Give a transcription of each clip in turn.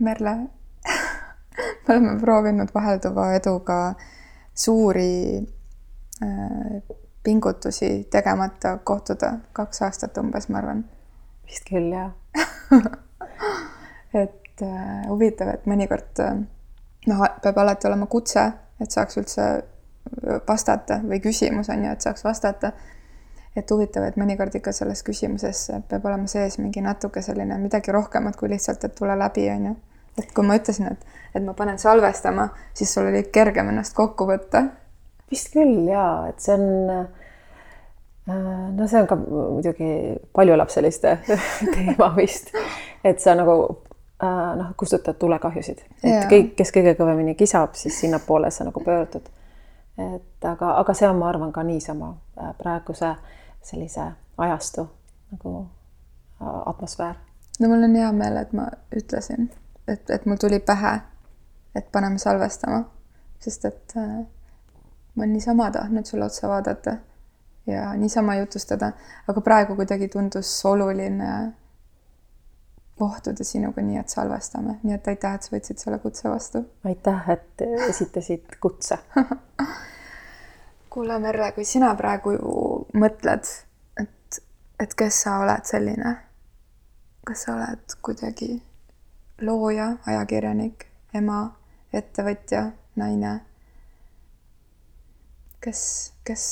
Merle me oleme proovinud vahelduva eduga suuri äh, pingutusi tegemata kohtuda kaks aastat umbes, ma arvan. vist küll, jah et äh, huvitav, et mõnikord äh, noh, peab alati olema kutse, et saaks üldse vastata või küsimus on ju, et saaks vastata. et huvitav, et mõnikord ikka selles küsimuses peab olema sees mingi natuke selline midagi rohkemat kui lihtsalt, et tule läbi, on ju. Et kui ma ütlesin, et, et ma panen salvestama, siis sul oli kergem ennast kokku võtta. vist küll jaa, et see on äh, no see on ka muidugi paljulapseliste teema vist, et sa nagu äh, noh, kustutad tulekahjusid, et ja. kõik, kes kõige kõvemini kisab, siis sinnapoole sa nagu pöördud. et aga, aga see on, ma arvan, ka niisama äh, praeguse sellise ajastu nagu atmosfäär. no mul on hea meel, et ma ütlesin, et, et mul tuli pähe, et paneme salvestama, sest et äh, ma olen niisama tahtnud sulle otsa vaadata ja niisama jutustada, aga praegu kuidagi tundus oluline kohtuda sinuga nii, et salvestame, nii et aitäh, et sa võtsid selle kutse vastu. aitäh, et esitasid kutse kuule, Merle, kui sina praegu mõtled, et, et kes sa oled selline, kas sa oled kuidagi looja, ajakirjanik, ema, ettevõtja, naine? kes, kes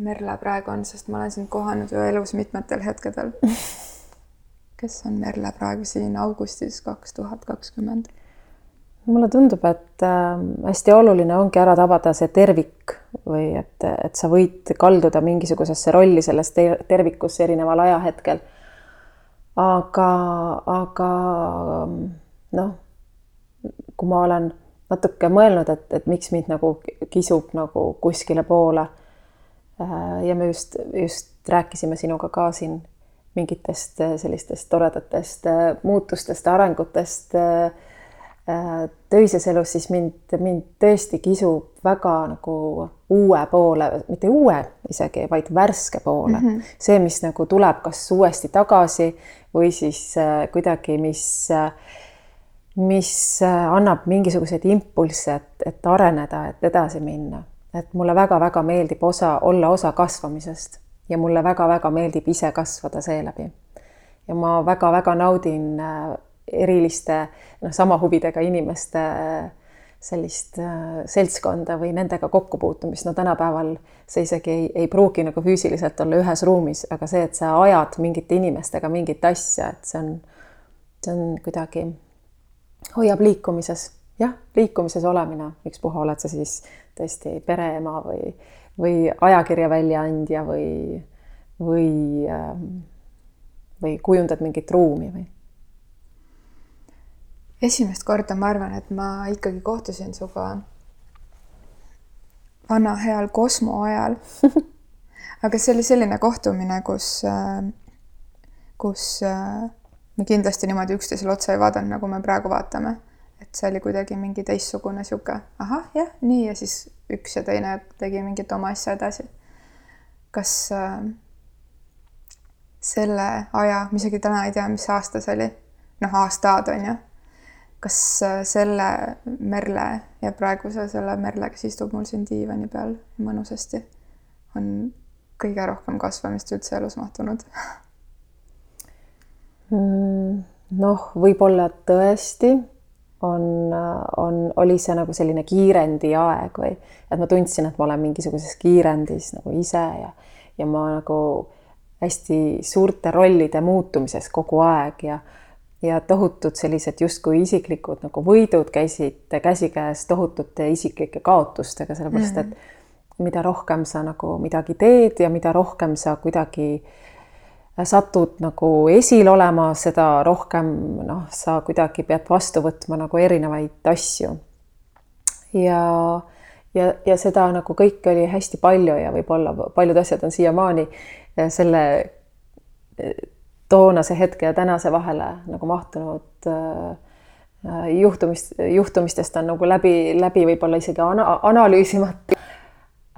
Merle praegu on, sest ma olen sind kohanud ju elus mitmetel hetkedel kes on Merle praegu siin augustis kaks tuhat kakskümmend? mulle tundub, et äh, hästi oluline ongi ära tabada see tervik või et, et sa võid kalduda mingisugusesse rolli selles ter tervikus erineval ajahetkel. aga, aga noh, kui ma olen natuke mõelnud, et, et miks mind nagu kisub nagu kuskile poole. Äh, ja me just, just rääkisime sinuga ka siin mingitest äh, sellistest toredatest äh, muutustest, arengutest äh, töises elus, siis mind, mind tõesti kisub väga nagu uue poole, mitte uue isegi, vaid värske poole mm. -hmm. see, mis nagu tuleb kas uuesti tagasi või siis kuidagi, mis, mis annab mingisuguseid impulsse, et, et areneda, et edasi minna. et mulle väga-väga meeldib osa, olla osa kasvamisest ja mulle väga-väga meeldib ise kasvada seeläbi. ja ma väga-väga naudin äh, eriliste noh, sama huvidega inimeste äh, sellist äh, seltskonda või nendega kokkupuutumist, no tänapäeval see isegi ei, ei pruugi nagu füüsiliselt olla ühes ruumis, aga see, et sa ajad mingite inimestega mingit asja, et see on, see on kuidagi, hoiab liikumises, jah, liikumises olemine, ükspuha, oled sa siis tõesti pereema või või ajakirja väljaandja või, või, ähm, või kujundad mingit ruumi või? esimest korda ma arvan, et ma ikkagi kohtusin sinuga vana heal Kosmo ajal. Aga see oli selline kohtumine, kus, äh, kus äh, me kindlasti niimoodi üksteisele otsa ei vaadanud, nagu me praegu vaatame. et see oli kuidagi mingi teistsugune sihuke, ahah, jah, nii ja siis üks ja teine tegi mingit oma asja edasi. kas äh, selle aja, ma isegi täna ei tea, mis aasta see oli, noh, aastad on ju. kas äh, selle Merle ja praeguse selle Merle, kes istub mul siin diivani peal mõnusasti, on kõige rohkem kasvamist üldse elus mahtunud? noh, võib-olla tõesti on, on, oli see nagu selline kiirendi aeg või et ma tundsin, et ma olen mingisuguses kiirendis nagu ise ja, ja ma nagu hästi suurte rollide muutumises kogu aeg ja, ja tohutud sellised justkui isiklikud nagu võidud käisid käsikäes tohutute isiklike kaotustega, sellepärast et mm. mida rohkem sa nagu midagi teed ja mida rohkem sa kuidagi äh, satud nagu esil olema, seda rohkem noh, sa kuidagi pead vastu võtma nagu erinevaid asju. ja, ja, ja seda nagu kõike oli hästi palju ja võib-olla paljud asjad on siiamaani selle toonase hetke ja tänase vahele nagu mahtunud äh, juhtumist, juhtumistest on nagu läbi, läbi võib-olla isegi ana, analüüsimata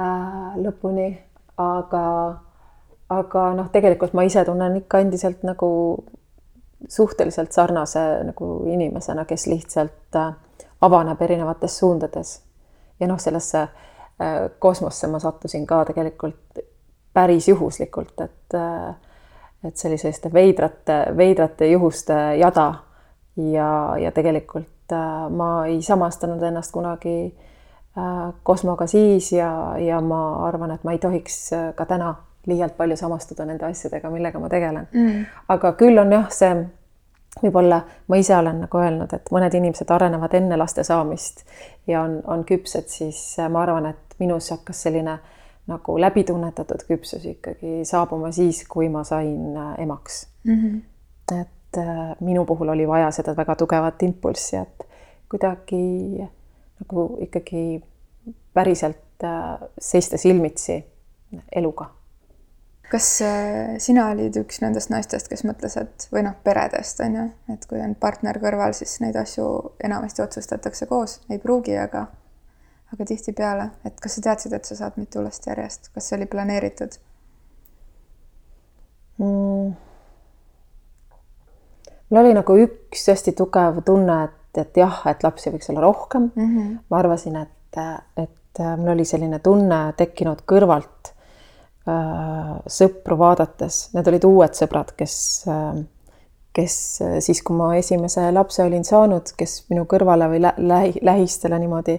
äh, lõpuni, aga aga noh, tegelikult ma ise tunnen ikka endiselt nagu suhteliselt sarnase nagu inimesena, kes lihtsalt äh, avaneb erinevates suundades. ja noh, sellesse äh, kosmosse ma sattusin ka tegelikult päris juhuslikult, et äh, et selliseste veidrate, veidrate juhuste jada ja, ja tegelikult ma ei samastanud ennast kunagi Kosmoga siis ja, ja ma arvan, et ma ei tohiks ka täna liialt palju samastuda nende asjadega, millega ma tegelen mm.. aga küll on jah, see võib-olla ma ise olen nagu öelnud, et mõned inimesed arenevad enne laste saamist ja on, on küpsed, siis ma arvan, et minus hakkas selline nagu läbitunnetatud küpsus ikkagi saabuma siis, kui ma sain äh, emaks mm. -hmm. et äh, minu puhul oli vaja seda väga tugevat impulssi, et kuidagi nagu ikkagi päriselt äh, seista silmitsi eluga kas äh, sina olid üks nendest naistest, kes mõtles, et või noh, peredest on ju, et kui on partner kõrval, siis neid asju enamasti otsustatakse koos, ei pruugi, aga aga tihtipeale, et kas sa teadsid, et sa saad mitu last järjest, kas see oli planeeritud mm.? mul oli nagu üks hästi tugev tunne, et, et jah, et lapsi võiks olla rohkem mm. -hmm. ma arvasin, et, et mul oli selline tunne tekkinud kõrvalt sõpru vaadates, need olid uued sõbrad, kes, äh, kes äh, siis, kui ma esimese lapse olin saanud, kes minu kõrvale või lähi, lähistele niimoodi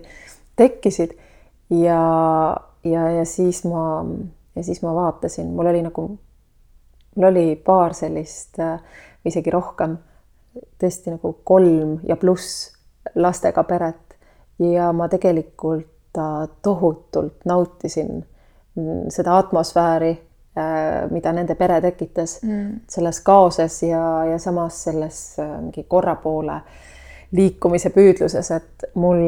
tekkisid. Ja, ja, ja siis ma, ja siis ma vaatasin, mul oli nagu, mul oli paar sellist, isegi rohkem, tõesti nagu kolm ja pluss lastega peret. Ja ma tegelikult tohutult nautisin seda atmosfääri, äh, mida nende pere tekitas mm. selles kaoses ja, ja samas selles äh, mingi korra poole liikumise püüdluses, et mul,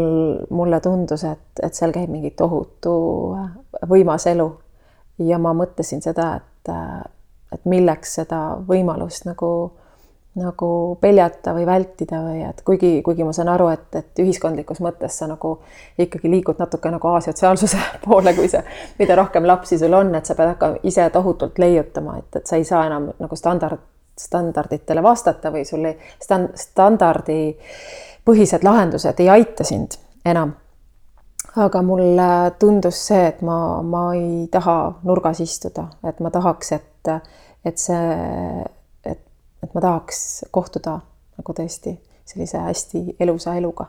mulle tundus, et, et seal käib mingi tohutu võimas elu. ja ma mõtlesin seda, et, et milleks seda võimalust nagu nagu peljata või vältida või et kuigi, kuigi ma saan aru, et, et ühiskondlikus mõttes sa nagu ikkagi liigud natuke nagu asotsiaalsuse poole, kui see, mida rohkem lapsi sul on, et sa pead hakkama ise tohutult leiutama, et, et sa ei saa enam nagu standard, standarditele vastata või sul ei stand, standardipõhised lahendused ei aita sind enam. aga mulle tundus see, et ma, ma ei taha nurgas istuda, et ma tahaks, et, et see et ma tahaks kohtuda nagu tõesti sellise hästi elusa eluga.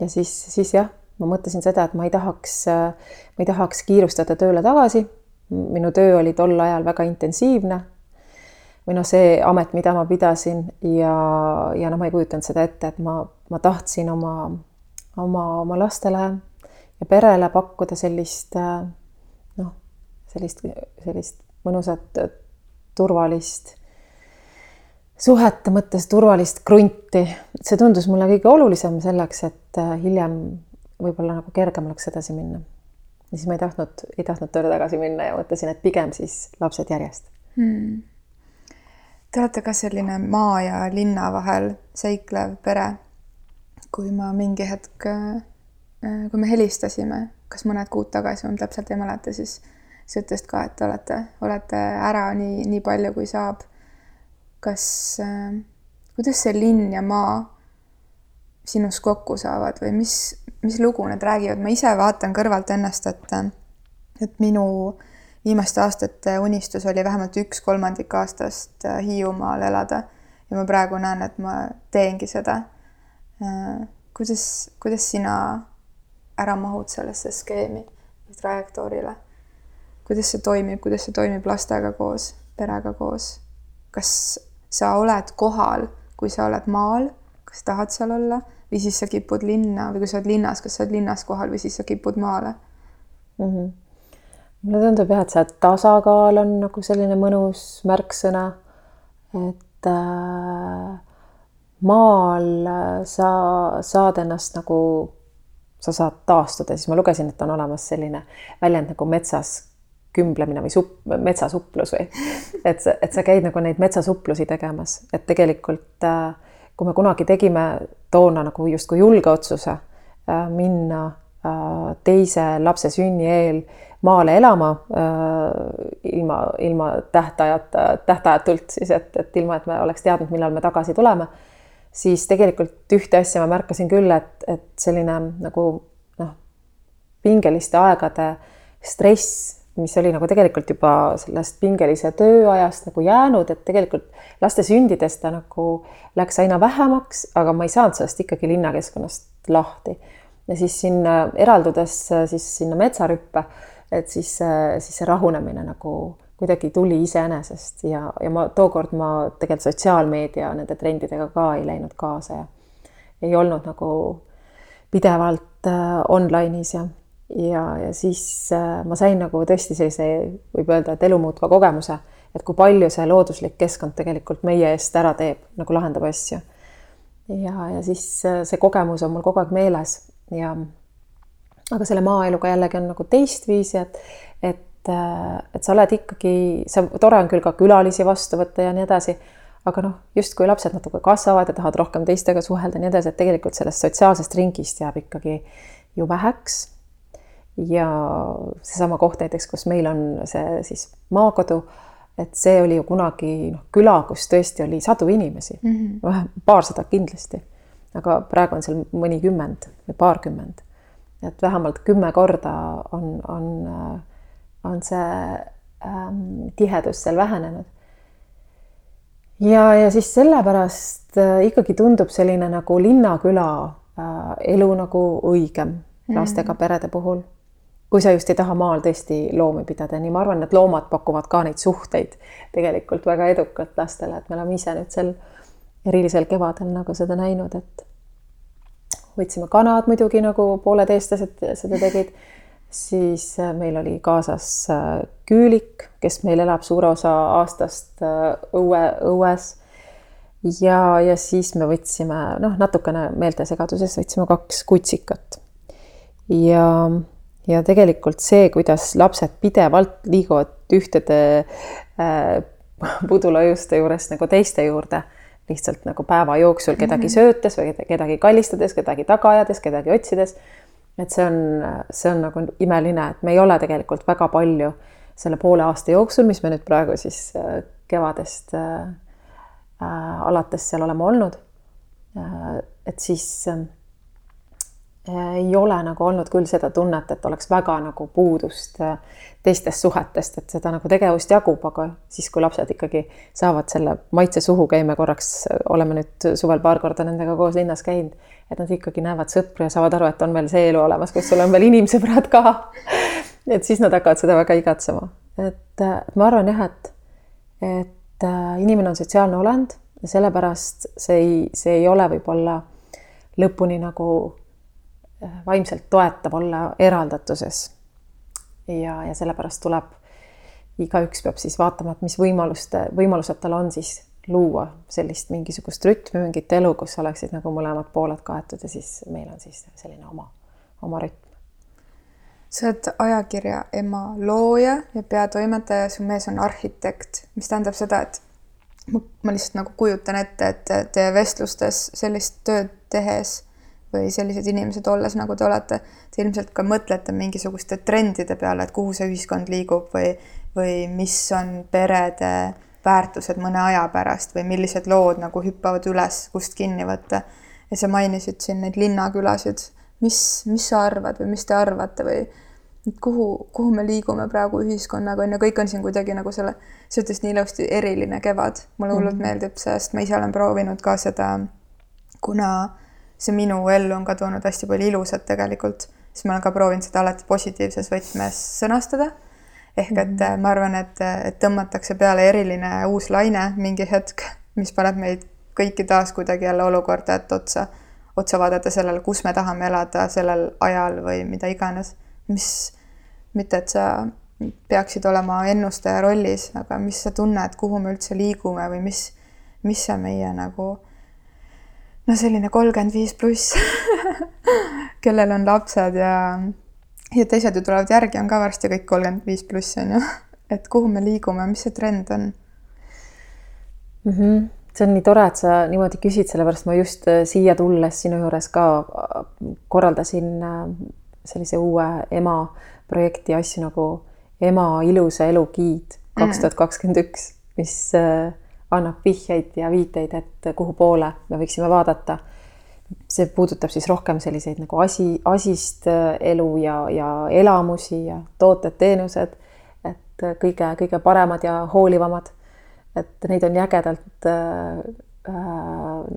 ja siis, siis jah, ma mõtlesin seda, et ma ei tahaks, ma ei tahaks kiirustada tööle tagasi. minu töö oli tol ajal väga intensiivne. või noh, see amet, mida ma pidasin ja, ja noh, ma ei kujutanud seda ette, et ma, ma tahtsin oma, oma, oma lastele ja perele pakkuda sellist noh, sellist, sellist mõnusat turvalist suhete mõttes turvalist krunti, see tundus mulle kõige olulisem selleks, et äh, hiljem võib-olla nagu kergem oleks edasi minna. ja siis ma ei tahtnud, ei tahtnud tööle tagasi minna ja mõtlesin, et pigem siis lapsed järjest hmm.. Te olete ka selline maa ja linna vahel seiklev pere. kui ma mingi hetk, äh, kui me helistasime, kas mõned kuud tagasi, ma täpselt ei mäleta, siis sa ütlesid ka, et te olete, olete ära nii, nii palju, kui saab kas äh,, kuidas see linn ja maa sinus kokku saavad või mis, mis lugu need räägivad, ma ise vaatan kõrvalt ennast, et, et minu viimaste aastate unistus oli vähemalt üks kolmandik aastast äh, Hiiumaal elada ja ma praegu näen, et ma teengi seda äh,. kuidas, kuidas sina ära mahud sellesse skeemi, trajektoorile? kuidas see toimib, kuidas see toimib lastega koos, perega koos? kas sa oled kohal, kui sa oled maal, kas tahad seal olla või siis sa kipud linna või kui sa oled linnas, kas sa oled linnas kohal või siis sa kipud maale mm? -hmm. mulle tundub jah, et see tasakaal on nagu selline mõnus märksõna, et äh, maal sa saad ennast nagu, sa saad taastuda, siis ma lugesin, et on olemas selline väljend nagu metsas kümblemine või supp, metsasuplus või? Et, et sa käid nagu neid metsasuplusi tegemas, et tegelikult äh, kui me kunagi tegime toona nagu justkui julge otsuse äh, minna äh, teise lapse sünni eel maale elama ilma, ilma tähtajata, tähtajatult siis, et, et ilma, et me oleks teadnud, millal me tagasi tuleme, siis tegelikult ühte asja ma märkasin küll, et, et selline nagu noh, pingeliste aegade stress mis oli nagu tegelikult juba sellest pingelise tööajast nagu jäänud, et tegelikult laste sündides ta nagu läks aina vähemaks, aga ma ei saanud sellest ikkagi linnakeskkonnast lahti. ja siis sinna eraldudes siis sinna metsarüppe, et siis, siis see rahunemine nagu kuidagi tuli iseenesest ja, ja ma tookord ma tegelikult sotsiaalmeedia nende trendidega ka ei läinud kaasa ja ei olnud nagu pidevalt äh, online'is ja ja, ja siis äh, ma sain nagu tõesti sellise, võib öelda, et elumuutva kogemuse, et kui palju see looduslik keskkond tegelikult meie eest ära teeb, nagu lahendab asju. ja, ja siis äh, see kogemus on mul kogu aeg meeles ja aga selle maaeluga jällegi on nagu teistviisi, et, et, äh, et sa oled ikkagi, see tore on küll ka külalisi vastu võtta ja nii edasi, aga noh, justkui lapsed natuke kasvavad ja tahavad rohkem teistega suhelda ja nii edasi, et tegelikult sellest sotsiaalsest ringist jääb ikkagi ju väheks ja seesama koht näiteks, kus meil on see siis maakodu, et see oli ju kunagi noh, küla, kus tõesti oli sadu inimesi mm, -hmm. vähem paarsada kindlasti, aga praegu on seal mõnikümmend või paarkümmend. et vähemalt kümme korda on, on, on see ähm, tihedus seal vähenenud. ja, ja siis sellepärast äh, ikkagi tundub selline nagu linnaküla äh, elu nagu õigem lastega mm -hmm. perede puhul kui sa just ei taha maal tõesti loomi pidada, nii ma arvan, et loomad pakuvad ka neid suhteid tegelikult väga edukalt lastele, et me oleme ise nüüd sel erilisel kevadel nagu seda näinud, et võtsime kanad muidugi nagu pooleteistased seda tegid, siis äh, meil oli kaasas äh, küülik, kes meil elab suure osa aastast äh, õue, õues. ja, ja siis me võtsime noh, natukene meeltesegaduses võtsime kaks kutsikat ja ja tegelikult see, kuidas lapsed pidevalt liiguvad ühtede äh, pudulajuuste juurest nagu teiste juurde, lihtsalt nagu päeva jooksul kedagi mhm. söötes või kedagi kallistades, kedagi taga ajades, kedagi otsides. et see on, see on nagu imeline, et me ei ole tegelikult väga palju selle poole aasta jooksul, mis me nüüd praegu siis äh, kevadest äh, äh, alates seal oleme olnud äh,. et siis äh, ei ole nagu olnud küll seda tunnet, et oleks väga nagu puudust äh, teistest suhetest, et seda nagu tegevust jagub, aga siis, kui lapsed ikkagi saavad selle maitse suhu, käime korraks, oleme nüüd suvel paar korda nendega koos linnas käinud, et nad ikkagi näevad sõpru ja saavad aru, et on veel see elu olemas, kus sul on veel inimsõbrad ka. et siis nad hakkavad seda väga igatsema, et äh, ma arvan jah, et, et äh, inimene on sotsiaalne olend ja sellepärast see ei, see ei ole võib-olla lõpuni nagu vaimselt toetav olla eraldatuses. ja, ja sellepärast tuleb, igaüks peab siis vaatama, et mis võimaluste, võimalused tal on siis luua sellist mingisugust rütmi, mingit elu, kus oleksid nagu mõlemad pooled kaetud ja siis meil on siis selline oma, oma rütm. sa oled ajakirja Ema looja ja peatoimetaja, su mees on arhitekt, mis tähendab seda, et ma, ma lihtsalt nagu kujutan ette, et teie vestlustes sellist tööd tehes või sellised inimesed olles, nagu te olete, te ilmselt ka mõtlete mingisuguste trendide peale, et kuhu see ühiskond liigub või, või mis on perede väärtused mõne aja pärast või millised lood nagu hüppavad üles, kust kinni võtta. ja sa mainisid siin neid linnakülasid. mis, mis sa arvad või mis te arvate või kuhu, kuhu me liigume praegu ühiskonnaga, on ju, kõik on siin kuidagi nagu selle, sa ütlesid nii ilusti, eriline kevad. mulle hullult mm -hmm. meeldib see, sest ma ise olen proovinud ka seda, kuna see minu ellu on ka toonud hästi palju ilusat tegelikult, siis ma olen ka proovinud seda alati positiivses võtmes sõnastada. ehk et mm -hmm. ma arvan, et, et tõmmatakse peale eriline uus laine mingi hetk, mis paneb meid kõiki taas kuidagi jälle olukorda, et otsa, otsa vaadata sellele, kus me tahame elada sellel ajal või mida iganes. mis, mitte et sa peaksid olema ennustaja rollis, aga mis sa tunned, kuhu me üldse liigume või mis, mis see meie nagu no selline kolmkümmend viis pluss kellel on lapsed ja, ja teised ju tulevad järgi, on ka varsti kõik kolmkümmend viis pluss, on ju. et kuhu me liigume, mis see trend on mm? -hmm. see on nii tore, et sa niimoodi küsid, sellepärast ma just äh, siia tulles sinu juures ka äh, korraldasin äh, sellise uue ema projekti asju nagu ema ilusa elu giid kaks tuhat kakskümmend üks, mis äh, annab vihjeid ja viiteid, et kuhu poole me võiksime vaadata. see puudutab siis rohkem selliseid nagu asi, asist äh, elu ja, ja elamusi ja tooted-teenused, et kõige-kõige paremad ja hoolivamad. et neid on jägedalt äh, äh,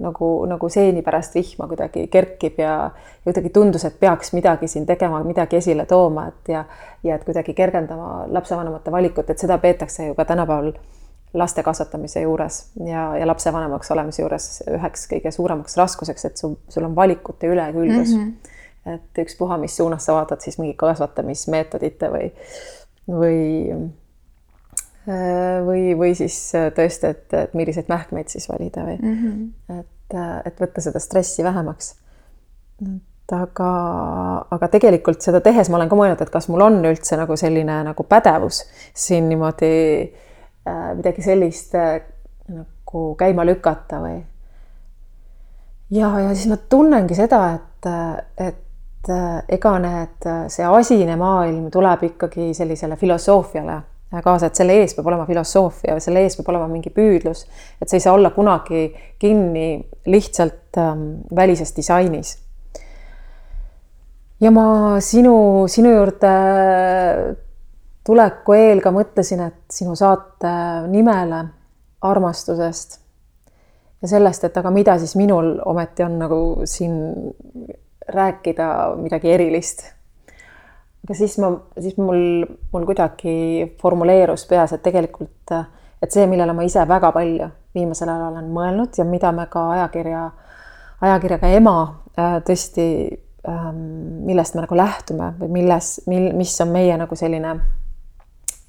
nagu, nagu seeni pärast vihma kuidagi kerkib ja, ja kuidagi tundus, et peaks midagi siin tegema, midagi esile tooma, et ja, ja et kuidagi kergendama lapsevanemate valikut, et seda peetakse ju ka tänapäeval laste kasvatamise juures ja, ja lapsevanemaks olemise juures üheks kõige suuremaks raskuseks, et sul, sul on valikute üleküllus mm. -hmm. et ükspuha, mis suunas sa vaatad siis mingi kasvatamismeetodite või, või või, või siis tõesti, et, et milliseid mähkmeid siis valida või mm, -hmm. et, et võtta seda stressi vähemaks. et aga, aga tegelikult seda tehes ma olen ka mõelnud, et kas mul on üldse nagu selline nagu pädevus siin niimoodi midagi sellist äh, nagu käima lükata või. ja, ja siis ma tunnengi seda, et, et ega need, see asine maailm tuleb ikkagi sellisele filosoofiale kaasa, et selle ees peab olema filosoofia, selle ees peab olema mingi püüdlus, et see ei saa olla kunagi kinni lihtsalt ähm, välises disainis. ja ma sinu, sinu juurde tuleku eel ka mõtlesin, et sinu saate nimele armastusest ja sellest, et aga mida siis minul ometi on nagu siin rääkida midagi erilist. Aga siis ma, siis mul, mul kuidagi formuleerus peas, et tegelikult, et see, millele ma ise väga palju viimasel ajal olen mõelnud ja mida me ka ajakirja, ajakirjaga Ema äh, tõesti, ähm, millest me nagu lähtume või milles, mil, mis on meie nagu selline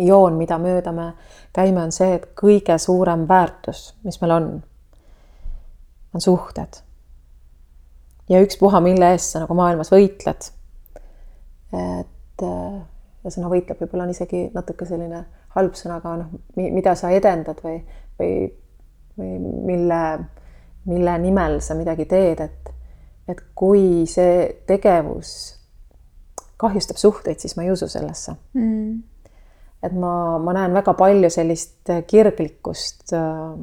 joon, mida mööda me käime, on see, et kõige suurem väärtus, mis meil on, on suhted. ja ükspuha, mille eest sa nagu maailmas võitled. et äh, ja sõna võitleb võib-olla on isegi natuke selline halb sõna, aga noh, mida sa edendad või, või, või mille, mille nimel sa midagi teed, et, et kui see tegevus kahjustab suhteid, siis ma ei usu sellesse mm.. Et ma, ma näen väga palju sellist kirglikkust äh,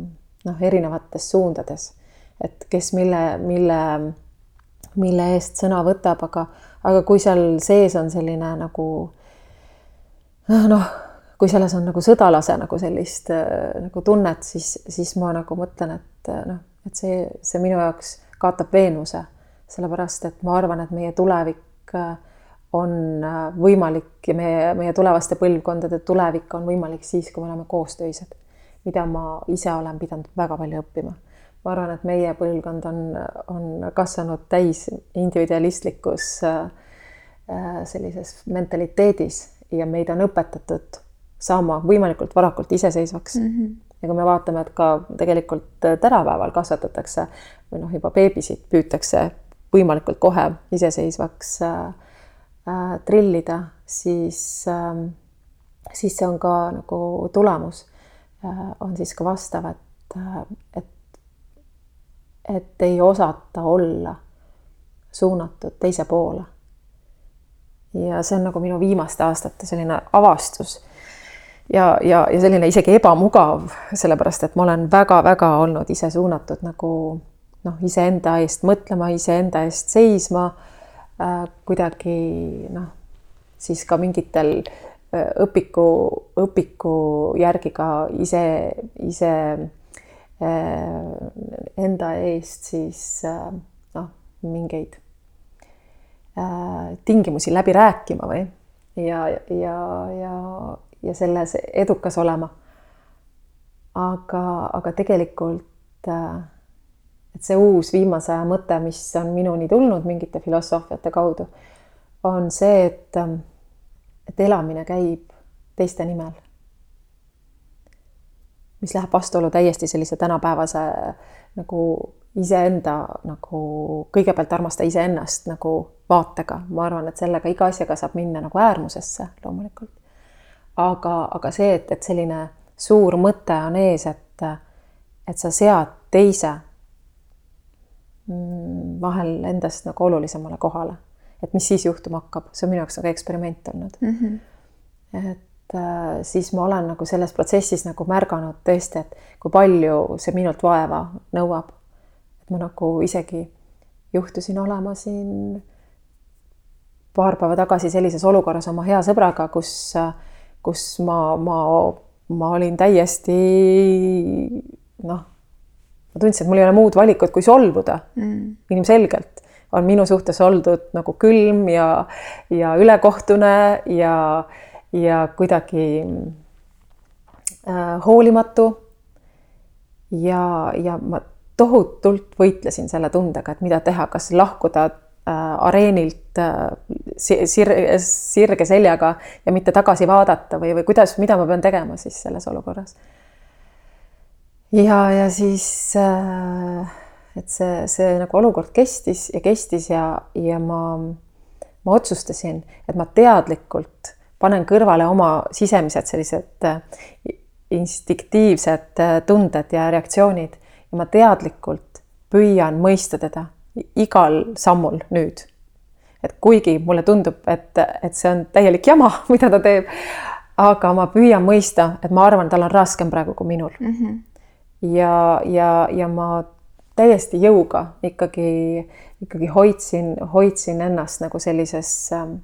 noh, erinevates suundades, et kes mille, mille, mille eest sõna võtab, aga aga kui seal sees on selline nagu noh, kui selles on nagu sõdalase nagu sellist äh, nagu tunnet, siis, siis ma nagu mõtlen, et äh, noh, et see, see minu jaoks kaotab veenvuse, sellepärast et ma arvan, et meie tulevik äh, on võimalik ja meie, meie tulevaste põlvkondade tulevik on võimalik siis, kui me oleme koostöised, mida ma ise olen pidanud väga palju õppima ma arvan, et meie põlvkond on, on kasvanud täis individualistlikus äh, sellises mentaliteedis ja meid on õpetatud saama võimalikult varakult iseseisvaks mm. -hmm. ja kui me vaatame, et ka tegelikult tänapäeval kasvatatakse või noh, juba beebisid püütakse võimalikult kohe iseseisvaks äh, äh, trillida, siis äh,, siis see on ka nagu tulemus äh, on siis ka vastav, et, äh, et et ei osata olla suunatud teise poole. ja see on nagu minu viimaste aastate selline avastus ja, ja, ja selline isegi ebamugav, sellepärast et ma olen väga-väga olnud ise suunatud nagu noh, iseenda eest mõtlema, iseenda eest seisma äh,. Kuidagi noh, siis ka mingitel äh, õpiku, õpiku järgi ka ise, ise Äh, enda eest siis äh, noh, mingeid äh, tingimusi läbi rääkima või ja, ja, ja, ja selles edukas olema. aga, aga tegelikult, et see uus viimase aja mõte, mis on minuni tulnud mingite filosoofiate kaudu, on see, et, et elamine käib teiste nimel mis läheb vastuollu täiesti sellise tänapäevase nagu iseenda nagu kõigepealt armasta iseennast nagu vaatega, ma arvan, et sellega iga asjaga saab minna nagu äärmusesse loomulikult. aga, aga see, et, et selline suur mõte on ees, et, et sa sead teise vahel endast nagu olulisemale kohale et mis siis juhtuma hakkab, see on minu jaoks nagu eksperiment olnud mm. -hmm. et äh, siis ma olen nagu selles protsessis nagu märganud tõesti, et kui palju see minult vaeva nõuab. et ma nagu isegi juhtusin olema siin paar päeva tagasi sellises olukorras oma hea sõbraga, kus, kus ma, ma, ma olin täiesti noh, ma tundsin, et mul ei ole muud valikut, kui solvuda mm. ilmselgelt on minu suhtes oldud nagu külm ja, ja ülekohtune ja, ja kuidagi äh, hoolimatu. ja, ja ma tohutult võitlesin selle tundega, et mida teha, kas lahkuda äh, areenilt äh, sir sirge seljaga ja mitte tagasi vaadata või, või kuidas, mida ma pean tegema siis selles olukorras. Ja, ja siis äh, et see, see nagu olukord kestis ja kestis ja, ja ma, ma otsustasin, et ma teadlikult panen kõrvale oma sisemised sellised äh, instinktiivsed äh, tunded ja reaktsioonid ja ma teadlikult püüan mõista teda igal sammul nüüd. et kuigi mulle tundub, et, et see on täielik jama, mida ta teeb, aga ma püüan mõista, et ma arvan, tal on raskem praegu kui minul mm. -hmm. Ja, ja, ja ma täiesti jõuga ikkagi, ikkagi hoidsin, hoidsin ennast nagu sellises ähm,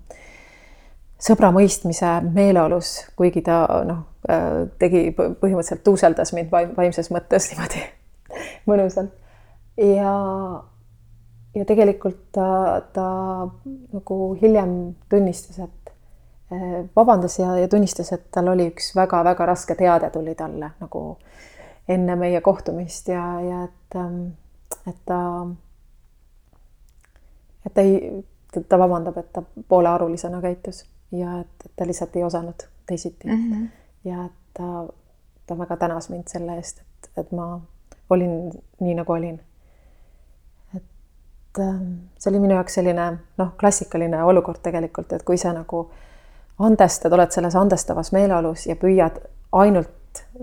sõbra mõistmise meeleolus, kuigi ta noh, äh, tegi põhimõtteliselt tuuseldas mind vaimses mõttes niimoodi mõnusalt. ja, ja tegelikult ta, ta nagu hiljem tunnistas, et äh, vabandas ja, ja tunnistas, et tal oli üks väga-väga raske teade tuli talle nagu enne meie kohtumist ja, ja et ähm, et ta, et ta ei, ta vabandab, et ta poolearulisena käitus ja et, et ta lihtsalt ei osanud teisiti mm. -hmm. ja et ta, ta väga tänas mind selle eest, et, et ma olin nii, nagu olin. et ähm, see oli minu jaoks selline noh, klassikaline olukord tegelikult, et kui sa nagu andestad, oled selles andestavas meeleolus ja püüad ainult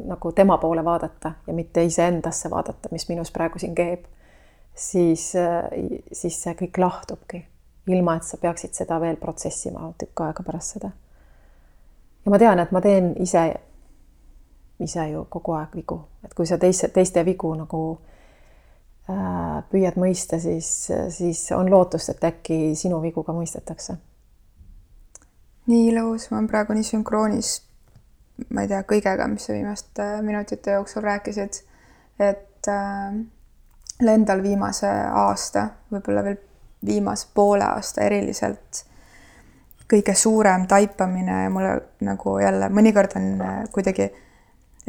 nagu tema poole vaadata ja mitte iseendasse vaadata, mis minus praegu siin keeb siis, siis see kõik lahtubki, ilma et sa peaksid seda veel protsessima tükk aega pärast seda. ja ma tean, et ma teen ise, ise ju kogu aeg vigu, et kui sa teiste, teiste vigu nagu äh, püüad mõista, siis, siis on lootust, et äkki sinu vigu ka mõistetakse. nii ilus, ma olen praegu nii sünkroonis, ma ei tea, kõigega, mis sa viimaste minutite jooksul rääkisid, et äh, endal viimase aasta, võib-olla veel viimase poole aasta eriliselt kõige suurem taipamine ja mulle nagu jälle mõnikord on äh, kuidagi,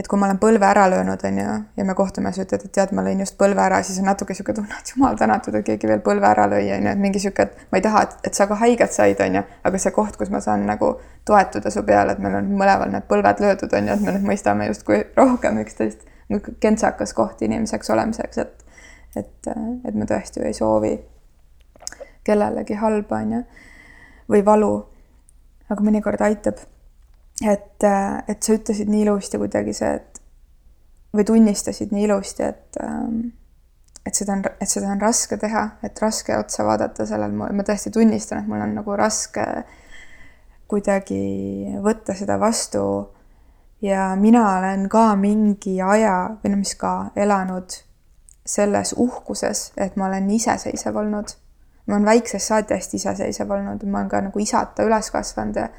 et kui ma olen põlve ära löönud, on ju, ja me kohtume, sa ütled, et tead, ma lõin just põlve ära, siis on natuke niisugune tunne, et jumal tänatud, et keegi veel põlve ära lõi, on ju, et mingi niisugune, et ma ei taha, et, et sa ka haiget said, on ju, aga see koht, kus ma saan nagu toetuda su peale, et meil on mõlemal need põlved löödud, on ju, et me nüüd mõistame justkui rohkem üksteist, kentsakas koht inimeseks olemiseks, et et, et me tõesti ju ei soovi kellelegi halba, on ju, või valu. aga mõnikord aitab. Et, et sa ütlesid nii ilusti kuidagi see, et või tunnistasid nii ilusti, et et seda on, et seda on raske teha, et raske otsa vaadata sellel, ma tõesti tunnistan, et mul on nagu raske kuidagi võtta seda vastu. ja mina olen ka mingi aja või no mis ka elanud selles uhkuses, et ma olen iseseisev olnud. ma olen väiksest saati hästi iseseisev olnud, ma olen ka nagu isata üles kasvanud ja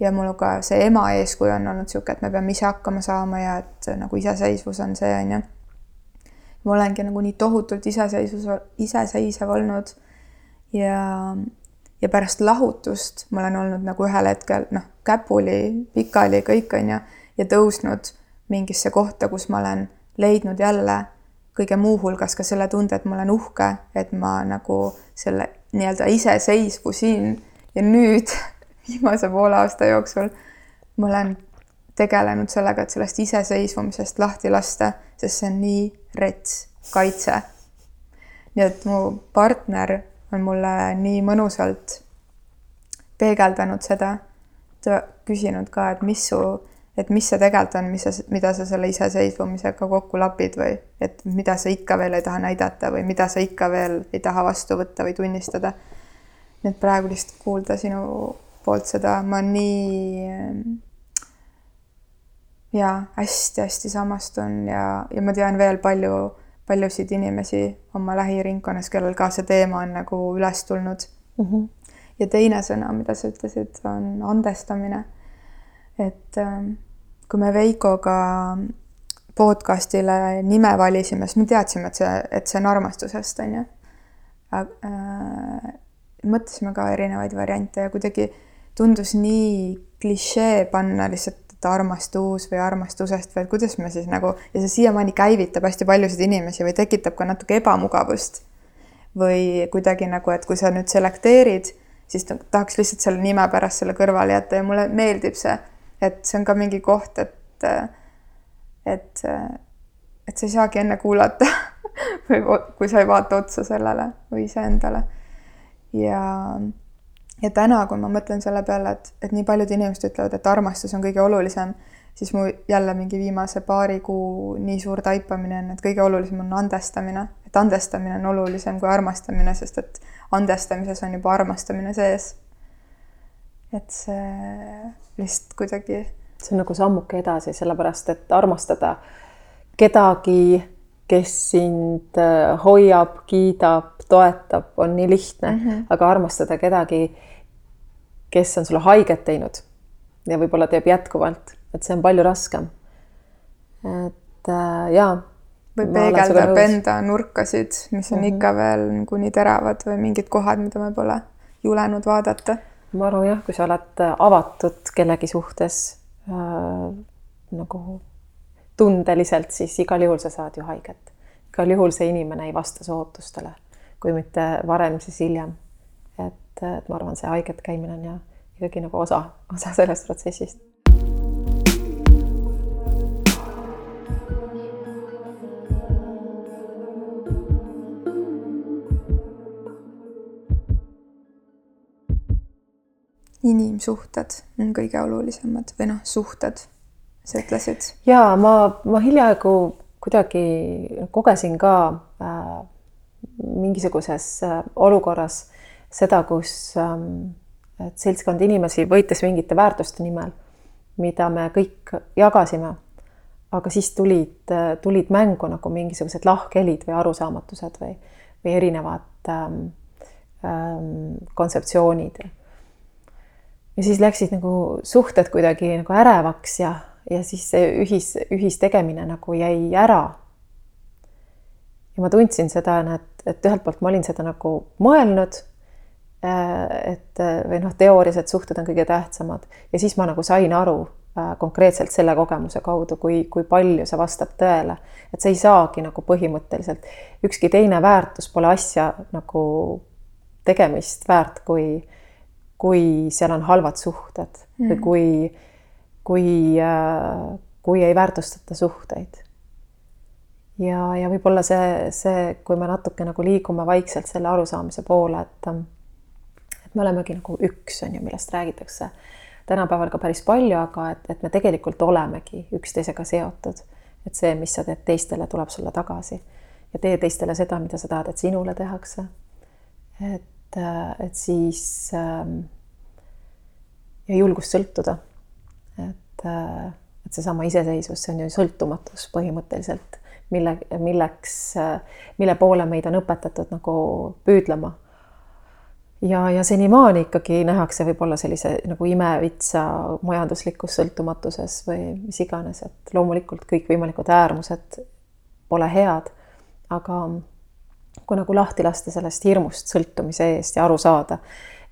ja mul ka see ema eeskuju on olnud niisugune, et me peame ise hakkama saama ja et nagu iseseisvus on see, on ju. ma olengi nagu nii tohutult iseseisvus, iseseisev olnud ja, ja pärast lahutust ma olen olnud nagu ühel hetkel noh, käpuli, pikali kõik, on ju, ja tõusnud mingisse kohta, kus ma olen leidnud jälle kõige muu hulgas ka selle tunde, et ma olen uhke, et ma nagu selle nii-öelda iseseisvusin ja nüüd viimase poole aasta jooksul ma olen tegelenud sellega, et sellest iseseisvumisest lahti lasta, sest see on nii rets kaitse. nii et mu partner on mulle nii mõnusalt peegeldanud seda, ta küsinud ka, et mis su et mis see tegelikult on, mis sa, mida sa selle iseseisvumisega kokku lapid või et mida sa ikka veel ei taha näidata või mida sa ikka veel ei taha vastu võtta või tunnistada. nii et praegu lihtsalt kuulda sinu poolt seda, ma nii ja hästi-hästi samastun ja, ja ma tean veel palju, paljusid inimesi oma lähiringkonnas, kellel ka see teema on nagu üles tulnud mm. -hmm. ja teine sõna, mida sa ütlesid, on andestamine. et ähm, kui me Veikoga podcast'ile nime valisime, siis me teadsime, et see, et see on armastusest, on ju. Äh, mõtlesime ka erinevaid variante ja kuidagi tundus nii klišee panna lihtsalt et armastus või armastusest või et kuidas me siis nagu ja see siiamaani käivitab hästi paljusid inimesi või tekitab ka natuke ebamugavust. või kuidagi nagu, et kui sa nüüd selekteerid, siis tahaks lihtsalt selle nime pärast selle kõrvale jätta ja mulle meeldib see, et see on ka mingi koht, et, et, et sa ei saagi enne kuulata või kui sa ei vaata otsa sellele või iseendale. ja ja täna, kui ma mõtlen selle peale, et, et nii paljud inimesed ütlevad, et armastus on kõige olulisem, siis mu jälle mingi viimase paari kuu nii suur taipamine on, et kõige olulisem on andestamine, et andestamine on olulisem kui armastamine, sest et andestamises on juba armastamine sees. et see lihtsalt kuidagi. see on nagu sammuke edasi, sellepärast et armastada kedagi, kes sind äh, hoiab, kiidab, toetab, on nii lihtne mm, -hmm. aga armastada kedagi kes on sulle haiget teinud ja võib-olla teeb jätkuvalt, et see on palju raskem. et äh, jaa. või peegeldab enda nurkasid, mis on mm -hmm. ikka veel nagu nii teravad või mingid kohad, mida me pole julenud vaadata. ma arvan jah, kui sa oled avatud kellegi suhtes äh, nagu tundeliselt, siis igal juhul sa saad ju haiget. igal juhul see inimene ei vasta su ootustele, kui mitte varem, siis hiljem et, et ma arvan, see haiget käimine on ja ikkagi nagu osa, osa sellest protsessist. inimsuhted on kõige olulisemad või noh, suhted, sa ütlesid. ja ma, ma hiljaaegu kuidagi kogesin ka äh, mingisuguses äh, olukorras seda, kus ähm, seltskond inimesi võitles mingite väärtuste nimel, mida me kõik jagasime. aga siis tulid, tulid mängu nagu mingisugused lahkhelid või arusaamatused või, või erinevad ähm, ähm, kontseptsioonid. ja siis läksid nagu suhted kuidagi nagu ärevaks ja, ja siis see ühis, ühistegemine nagu jäi ära. ja ma tundsin seda, et, et ühelt poolt ma olin seda nagu mõelnud et äh, või noh, teoorilised suhted on kõige tähtsamad ja siis ma nagu sain aru äh, konkreetselt selle kogemuse kaudu, kui, kui palju see vastab tõele, et see ei saagi nagu põhimõtteliselt, ükski teine väärtus pole asja nagu tegemist väärt, kui, kui seal on halvad suhted mm. või kui, kui, kui ei väärtustata suhteid. ja, ja võib-olla see, see, kui me natuke nagu liigume vaikselt selle arusaamise poole, et et me olemegi nagu üks, on ju, millest räägitakse tänapäeval ka päris palju, aga et, et me tegelikult olemegi üksteisega seotud. et see, mis sa teed teistele, tuleb sulle tagasi ja tee teistele seda, mida sa tahad, et sinule tehakse. et, et siis ähm, ja julgust sõltuda. et, et seesama iseseisvus, see on ju sõltumatus põhimõtteliselt, mille, milleks, mille poole meid on õpetatud nagu püüdlema ja, ja senimaani ikkagi nähakse võib-olla sellise nagu imevitsa majanduslikus sõltumatuses või mis iganes, et loomulikult kõikvõimalikud äärmused pole head, aga kui nagu lahti lasta sellest hirmust sõltumise eest ja aru saada,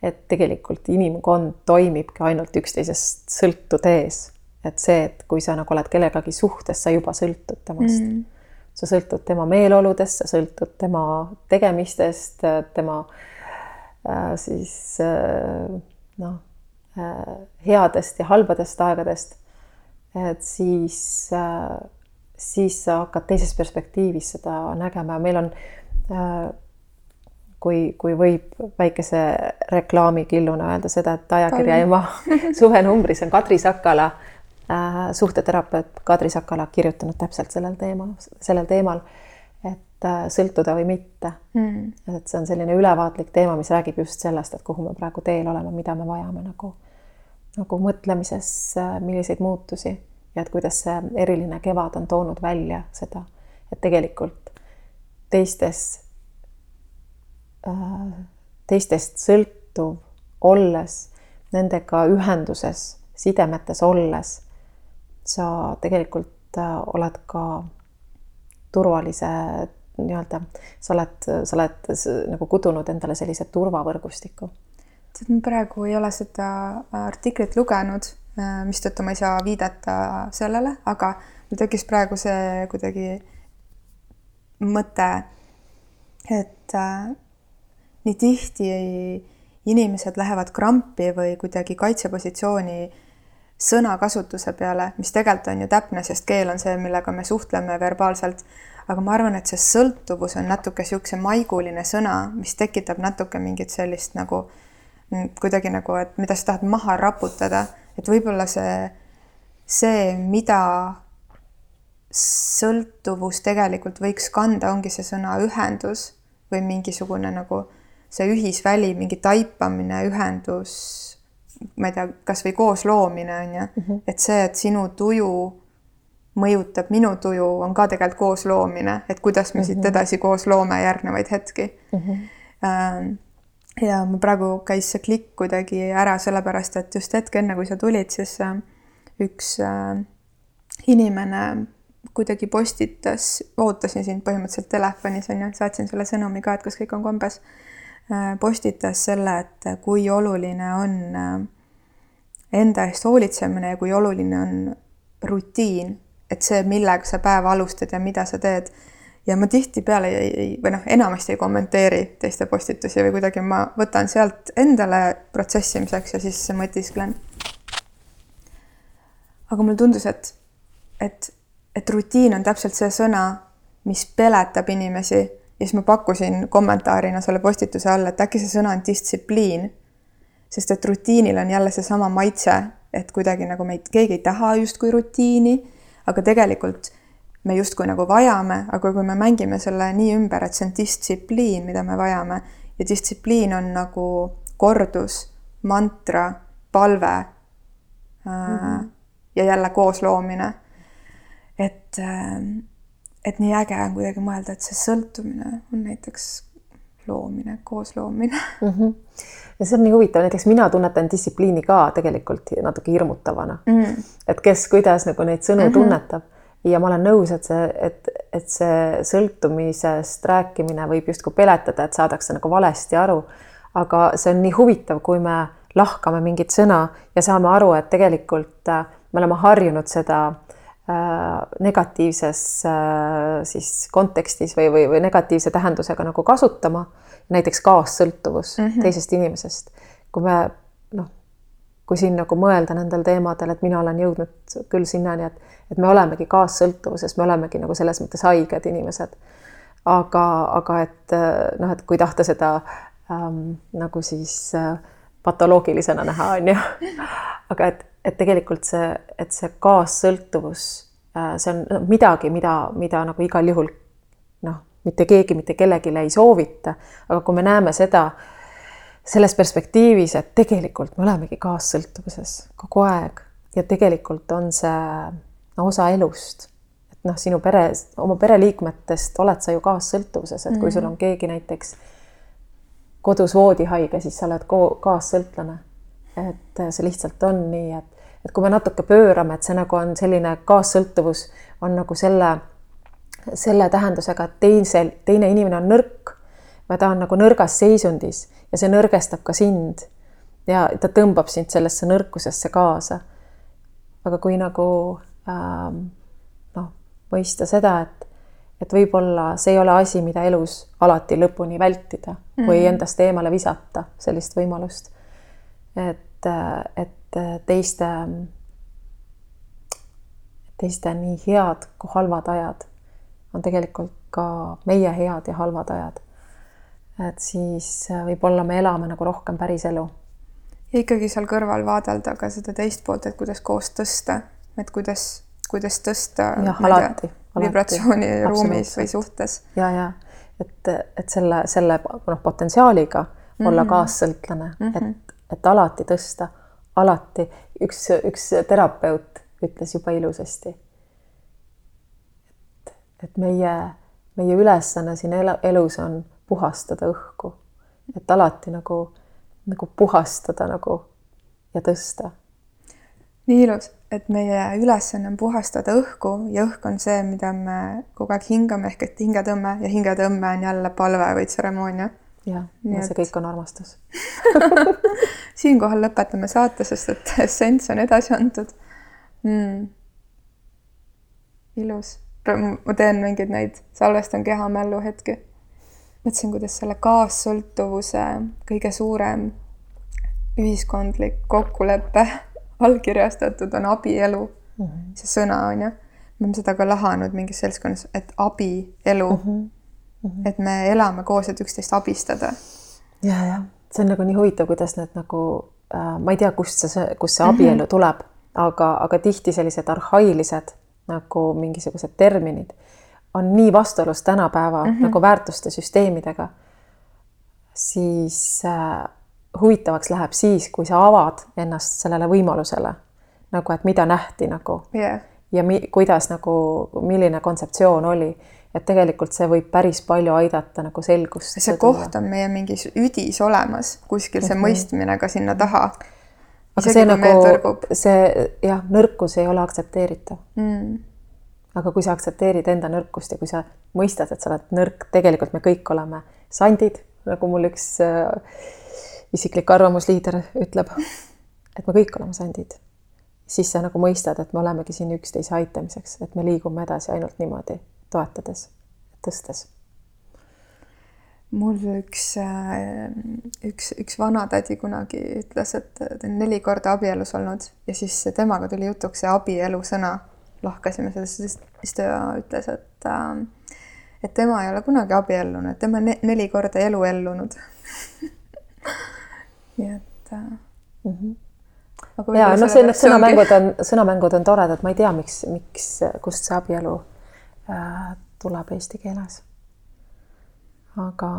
et tegelikult inimkond toimibki ainult üksteisest sõltudes, et see, et kui sa nagu oled kellegagi suhtes, sa juba sõltud temast mm. sa sõltud tema meeleoludest, sa sõltud tema tegemistest, tema Äh, siis äh, noh, äh, headest ja halbadest aegadest, et siis, siis sa hakkad teises perspektiivis seda nägema. Ja meil on kui, kui võib väikese reklaamikilluna öelda seda, et ajakirja Ema suvenumbris on Kadri Sakala äh,, suhteterapeut Kadri Sakala kirjutanud täpselt sellel teemal, sellel teemal, äh, sõltuda või mitte. Mm.. et see on selline ülevaatlik teema, mis räägib just sellest, et kuhu me praegu teel oleme, mida me vajame nagu, nagu mõtlemises, äh, milliseid muutusi ja et kuidas see eriline kevad on toonud välja seda, et tegelikult teistes, teistest sõltuv olles, nendega ühenduses, sidemetes olles, sa tegelikult oled ka turvalise nii-öelda, sa oled, sa oled nagu kudunud endale sellise turvavõrgustiku. tead, ma praegu ei ole seda artiklit lugenud, äh, mistõttu ma ei saa viidata sellele, aga mul tekkis praegu see kuidagi mõte, et äh, nii tihti inimesed lähevad krampi või kuidagi kaitsepositsiooni sõnakasutuse peale, mis tegelikult on ju täpne, sest keel on see, millega me suhtleme verbaalselt. Aga ma arvan, et see sõltuvus on natuke niisuguse maiguline sõna, mis tekitab natuke mingit sellist nagu kuidagi nagu, et mida sa tahad maha raputada, et võib-olla see, see, mida sõltuvus tegelikult võiks kanda, ongi see sõna ühendus või mingisugune nagu see ühisväli, mingi taipamine, ühendus ma ei tea, kasvõi koos loomine on ju mm, -hmm. et see, et sinu tuju mõjutab minu tuju, on ka tegelikult koos loomine, et kuidas me mm -hmm. siit mhm. edasi koos loome järgnevaid hetki mm. -hmm. ja mul praegu käis see klikk kuidagi ära, sellepärast et just hetk enne, kui sa tulid, siis äh, üks äh, inimene kuidagi postitas, ootasin sind põhimõtteliselt telefonis on ju, saatsin sulle sõnumi ka, et kas kõik on kombes Äh, postitas selle, et kui oluline on enda eest hoolitsemine ja kui oluline on rutiin, et see, millega sa päeva alustad ja mida sa teed. ja ma tihtipeale ei, ei, või noh, enamasti ei kommenteeri teiste postitusi või kuidagi ma võtan sealt endale protsessimiseks ja siis mõtisklen. aga mulle tundus, et, et, et rutiin on täpselt see sõna, mis peletab inimesi ja siis ma pakkusin kommentaarina selle postituse all, et äkki see sõna on distsipliin. sest et rutiinil on jälle seesama maitse, et kuidagi nagu meid, keegi ei taha justkui rutiini, aga tegelikult me justkui nagu vajame, aga kui me mängime selle nii ümber, et see on distsipliin, mida me vajame ja distsipliin on nagu kordus, mantra, palve mm -hmm. ja jälle koosloomine. et äh, et nii äge on kuidagi mõelda, et see sõltumine on näiteks loomine, koosloomine mm. -hmm. ja see on nii huvitav, näiteks mina tunnetan distsipliini ka tegelikult natuke hirmutavana mm. -hmm. et kes kuidas nagu neid sõnu mm -hmm. tunnetab ja ma olen nõus, et see, et, et see sõltumisest rääkimine võib justkui peletada, et saadakse nagu valesti aru. aga see on nii huvitav, kui me lahkame mingit sõna ja saame aru, et tegelikult äh, me oleme harjunud seda negatiivses äh, siis kontekstis või, või, või negatiivse tähendusega nagu kasutama, näiteks kaassõltuvus mm -hmm. teisest inimesest. kui me noh, kui siin nagu mõelda nendel teemadel, et mina olen jõudnud küll sinnani, et, et me olemegi kaassõltuvuses, me olemegi nagu selles mõttes haiged inimesed. aga, aga et noh, et kui tahta seda ähm, nagu siis äh, patoloogilisena näha, on ju. aga et et tegelikult see, et see kaassõltuvus, äh, see on midagi, mida, mida nagu igal juhul noh, mitte keegi mitte kellelegi ei soovita, aga kui me näeme seda selles perspektiivis, et tegelikult me olemegi kaassõltuvuses kogu aeg ja tegelikult on see no, osa elust. et noh, sinu pere, oma pereliikmetest oled sa ju kaassõltuvuses, et kui sul on keegi näiteks kodus voodihaige, siis sa oled kaassõltlane. et see lihtsalt on nii, et et kui me natuke pöörame, et see nagu on selline kaassõltuvus, on nagu selle, selle tähendusega, et teisel, teine inimene on nõrk või ta on nagu nõrgas seisundis ja see nõrgestab ka sind. ja ta tõmbab sind sellesse nõrkusesse kaasa. aga kui nagu ähm, noh, mõista seda, et, et võib-olla see ei ole asi, mida elus alati lõpuni vältida mm -hmm. või endast eemale visata, sellist võimalust. et, et et teiste, teiste nii head kui halvad ajad on tegelikult ka meie head ja halvad ajad. et siis võib-olla me elame nagu rohkem päris elu. ja ikkagi seal kõrval vaadelda ka seda teist poolt, et kuidas koos tõsta, et kuidas, kuidas tõsta. jah, alati, vibratsiooniruumis või suhtes. ja, ja et, et selle, selle noh, potentsiaaliga mm -hmm. olla mhm. kaassõltlane mm, -hmm. et, et alati tõsta, alati üks, üks terapeut ütles jube ilusasti. et, et meie, meie ülesanne siin elus on puhastada õhku, et alati nagu, nagu puhastada nagu ja tõsta nii ilus, et meie ülesanne on puhastada õhku ja õhk on see, mida me kogu aeg hingame ehk et hingetõmme ja hingetõmme on jälle palve või tseremoonia. Jah, ja see et... kõik on armastus siinkohal lõpetame saate, sest et essents on edasi antud mm.. ilus, ma teen mingeid neid, salvestan kehamällu hetki. mõtlesin, kuidas selle kaassõltuvuse kõige suurem ühiskondlik kokkulepe allkirjastatud on abielu mm, -hmm. see sõna on ju. me oleme seda ka lahanud mingis seltskonnas, et abielu mm. -hmm. Mm -hmm. et me elame koos, et üksteist abistada. ja, jah, see on nagu nii huvitav, kuidas need nagu äh,, ma ei tea, kust see, kust see abielu mm -hmm. tuleb, aga, aga tihti sellised arhailised nagu mingisugused terminid on nii vastuolus tänapäeva mm -hmm. nagu väärtuste süsteemidega, siis äh, huvitavaks läheb siis, kui sa avad ennast sellele võimalusele nagu, et mida nähti nagu yeah. ja mi, kuidas nagu, milline kontseptsioon oli, et tegelikult see võib päris palju aidata nagu selgust. see koht on meie mingis üdis olemas, kuskil see mm -hmm. mõistmine ka sinna taha. aga see nagu, see jah, nõrkus ei ole aktsepteeritav mm. aga kui sa aktsepteerid enda nõrkust ja kui sa mõistad, et sa oled nõrk, tegelikult me kõik oleme sandid, nagu mul üks äh, isiklik arvamusliider ütleb, et me kõik oleme sandid, siis sa nagu mõistad, et me olemegi siin üksteise aitamiseks, et me liigume edasi ainult niimoodi, toetades, tõstes. mul üks, äh, üks, üks vanatädi kunagi ütles, et ta on neli korda abielus olnud ja siis temaga tuli jutuks see abielu sõna. lahkasime sellest, siis ta ütles, et äh, et tema ei ole kunagi abiellunud, tema on neli korda elu ellunud nii et äh, mm. -hmm ja no see, need sõnamängud on, sõnamängud on toredad, ma ei tea, miks, miks, kust see abielu tuleb eesti keeles. aga,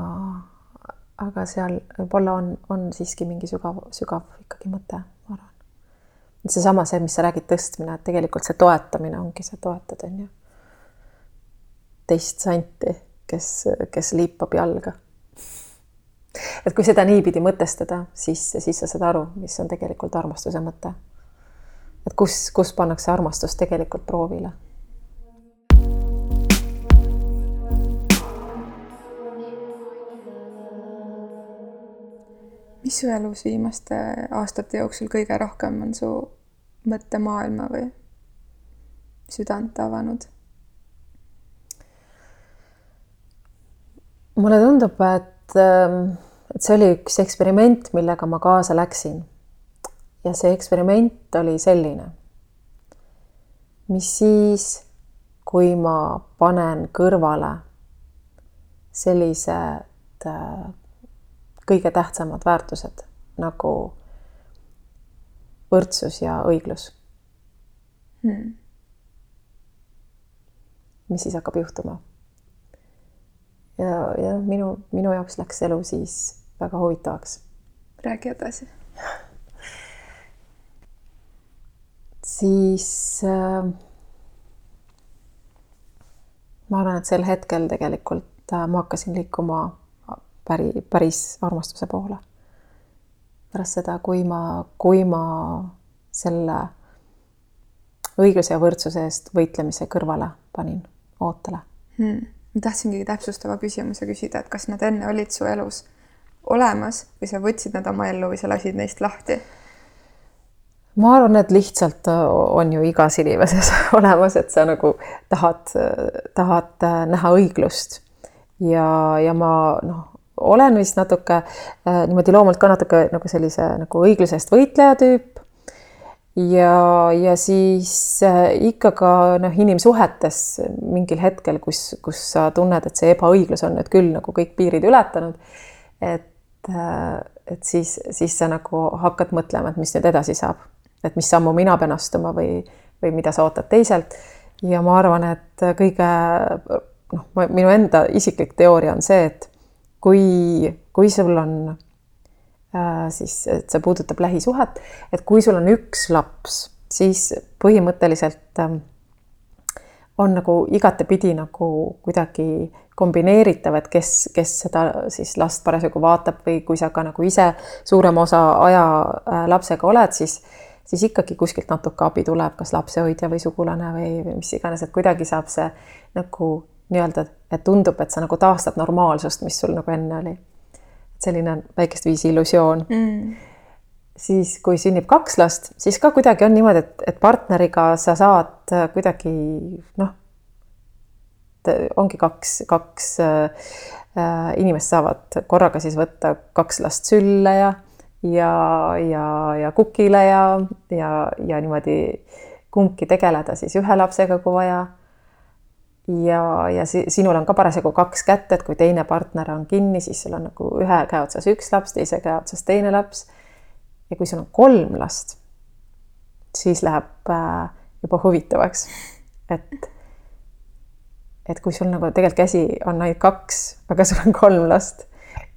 aga seal võib-olla on, on siiski mingi sügav, sügav ikkagi mõte, ma arvan. seesama, see, mis sa räägid, tõstmine, et tegelikult see toetamine ongi see toetad, on ju. teist santi, kes, kes liipab jalga et kui seda niipidi mõtestada, siis, siis sa saad aru, mis on tegelikult armastuse mõte. et kus, kus pannakse armastus tegelikult proovile mis su elus viimaste aastate jooksul kõige rohkem on su mõttemaailma või südant avanud? mulle tundub, et Ähm, et see oli üks eksperiment, millega ma kaasa läksin. ja see eksperiment oli selline. mis siis, kui ma panen kõrvale sellised äh, kõige tähtsamad väärtused nagu võrdsus ja õiglus hmm.. mis siis hakkab juhtuma? ja, ja minu, minu jaoks läks elu siis väga huvitavaks. räägi edasi. siis äh, ma arvan, et sel hetkel tegelikult äh, ma hakkasin liikuma päri, päris armastuse poole. pärast seda, kui ma, kui ma selle õigluse ja võrdsuse eest võitlemise kõrvale panin ootele hmm ma tahtsingi täpsustava küsimuse küsida, et kas nad enne olid su elus olemas või sa võtsid nad oma ellu või sa lasid neist lahti? ma arvan, et lihtsalt äh, on ju igas inimeses olemas, et sa nagu tahad, tahad äh, näha õiglust ja, ja ma noh, olen vist natuke äh, niimoodi loomult ka natuke nagu sellise nagu õiglusest võitleja tüüp ja, ja siis äh, ikka ka noh, inimsuhetes mingil hetkel, kus, kus sa tunned, et see ebaõiglus on nüüd küll nagu kõik piirid ületanud. et, äh, et siis, siis sa nagu hakkad mõtlema, et mis nüüd edasi saab, et mis sammu mina pean astuma või, või mida sa ootad teiselt. ja ma arvan, et kõige noh, minu enda isiklik teooria on see, et kui, kui sul on äh, siis, et see puudutab lähisuhet, et kui sul on üks laps, siis põhimõtteliselt äh, on nagu igatepidi nagu kuidagi kombineeritav, et kes, kes seda siis last parasjagu vaatab või kui sa ka nagu ise suurema osa aja äh, lapsega oled, siis siis ikkagi kuskilt natuke abi tuleb, kas lapsehoidja või sugulane või, või mis iganes, et kuidagi saab see nagu nii-öelda, et tundub, et sa nagu taastad normaalsust, mis sul nagu enne oli. selline väikest viisi illusioon mm. siis, kui sünnib kaks last, siis ka kuidagi on niimoodi, et, et partneriga sa saad kuidagi noh, ongi kaks, kaks äh, inimest saavad korraga siis võtta kaks last sülle ja ja, ja, ja kukile ja, ja, ja niimoodi kumbki tegeleda siis ühe lapsega, kui vaja. Ja, ja si sinul on ka parasjagu kaks kätt, et kui teine partner on kinni, siis sul on nagu ühe käe otsas üks laps, teise käe otsas teine laps. ja kui sul on kolm last, siis läheb äh, juba huvitavaks, et et kui sul nagu tegelikult käsi on ainult kaks, aga sul on kolm last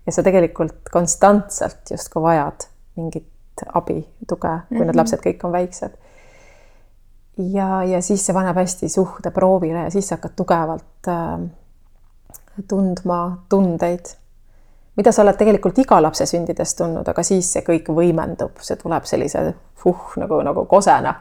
ja sa tegelikult konstantselt justkui vajad mingit abi, tuge, kui mm -hmm. need mhm. lapsed kõik on väiksed. Ja, ja siis see paneb hästi suhte proovile ja siis sa hakkad tugevalt äh, tundma tundeid, mida sa oled tegelikult iga lapse sündides tundnud, aga siis see kõik võimendub, see tuleb sellise puh nagu, nagu kosena.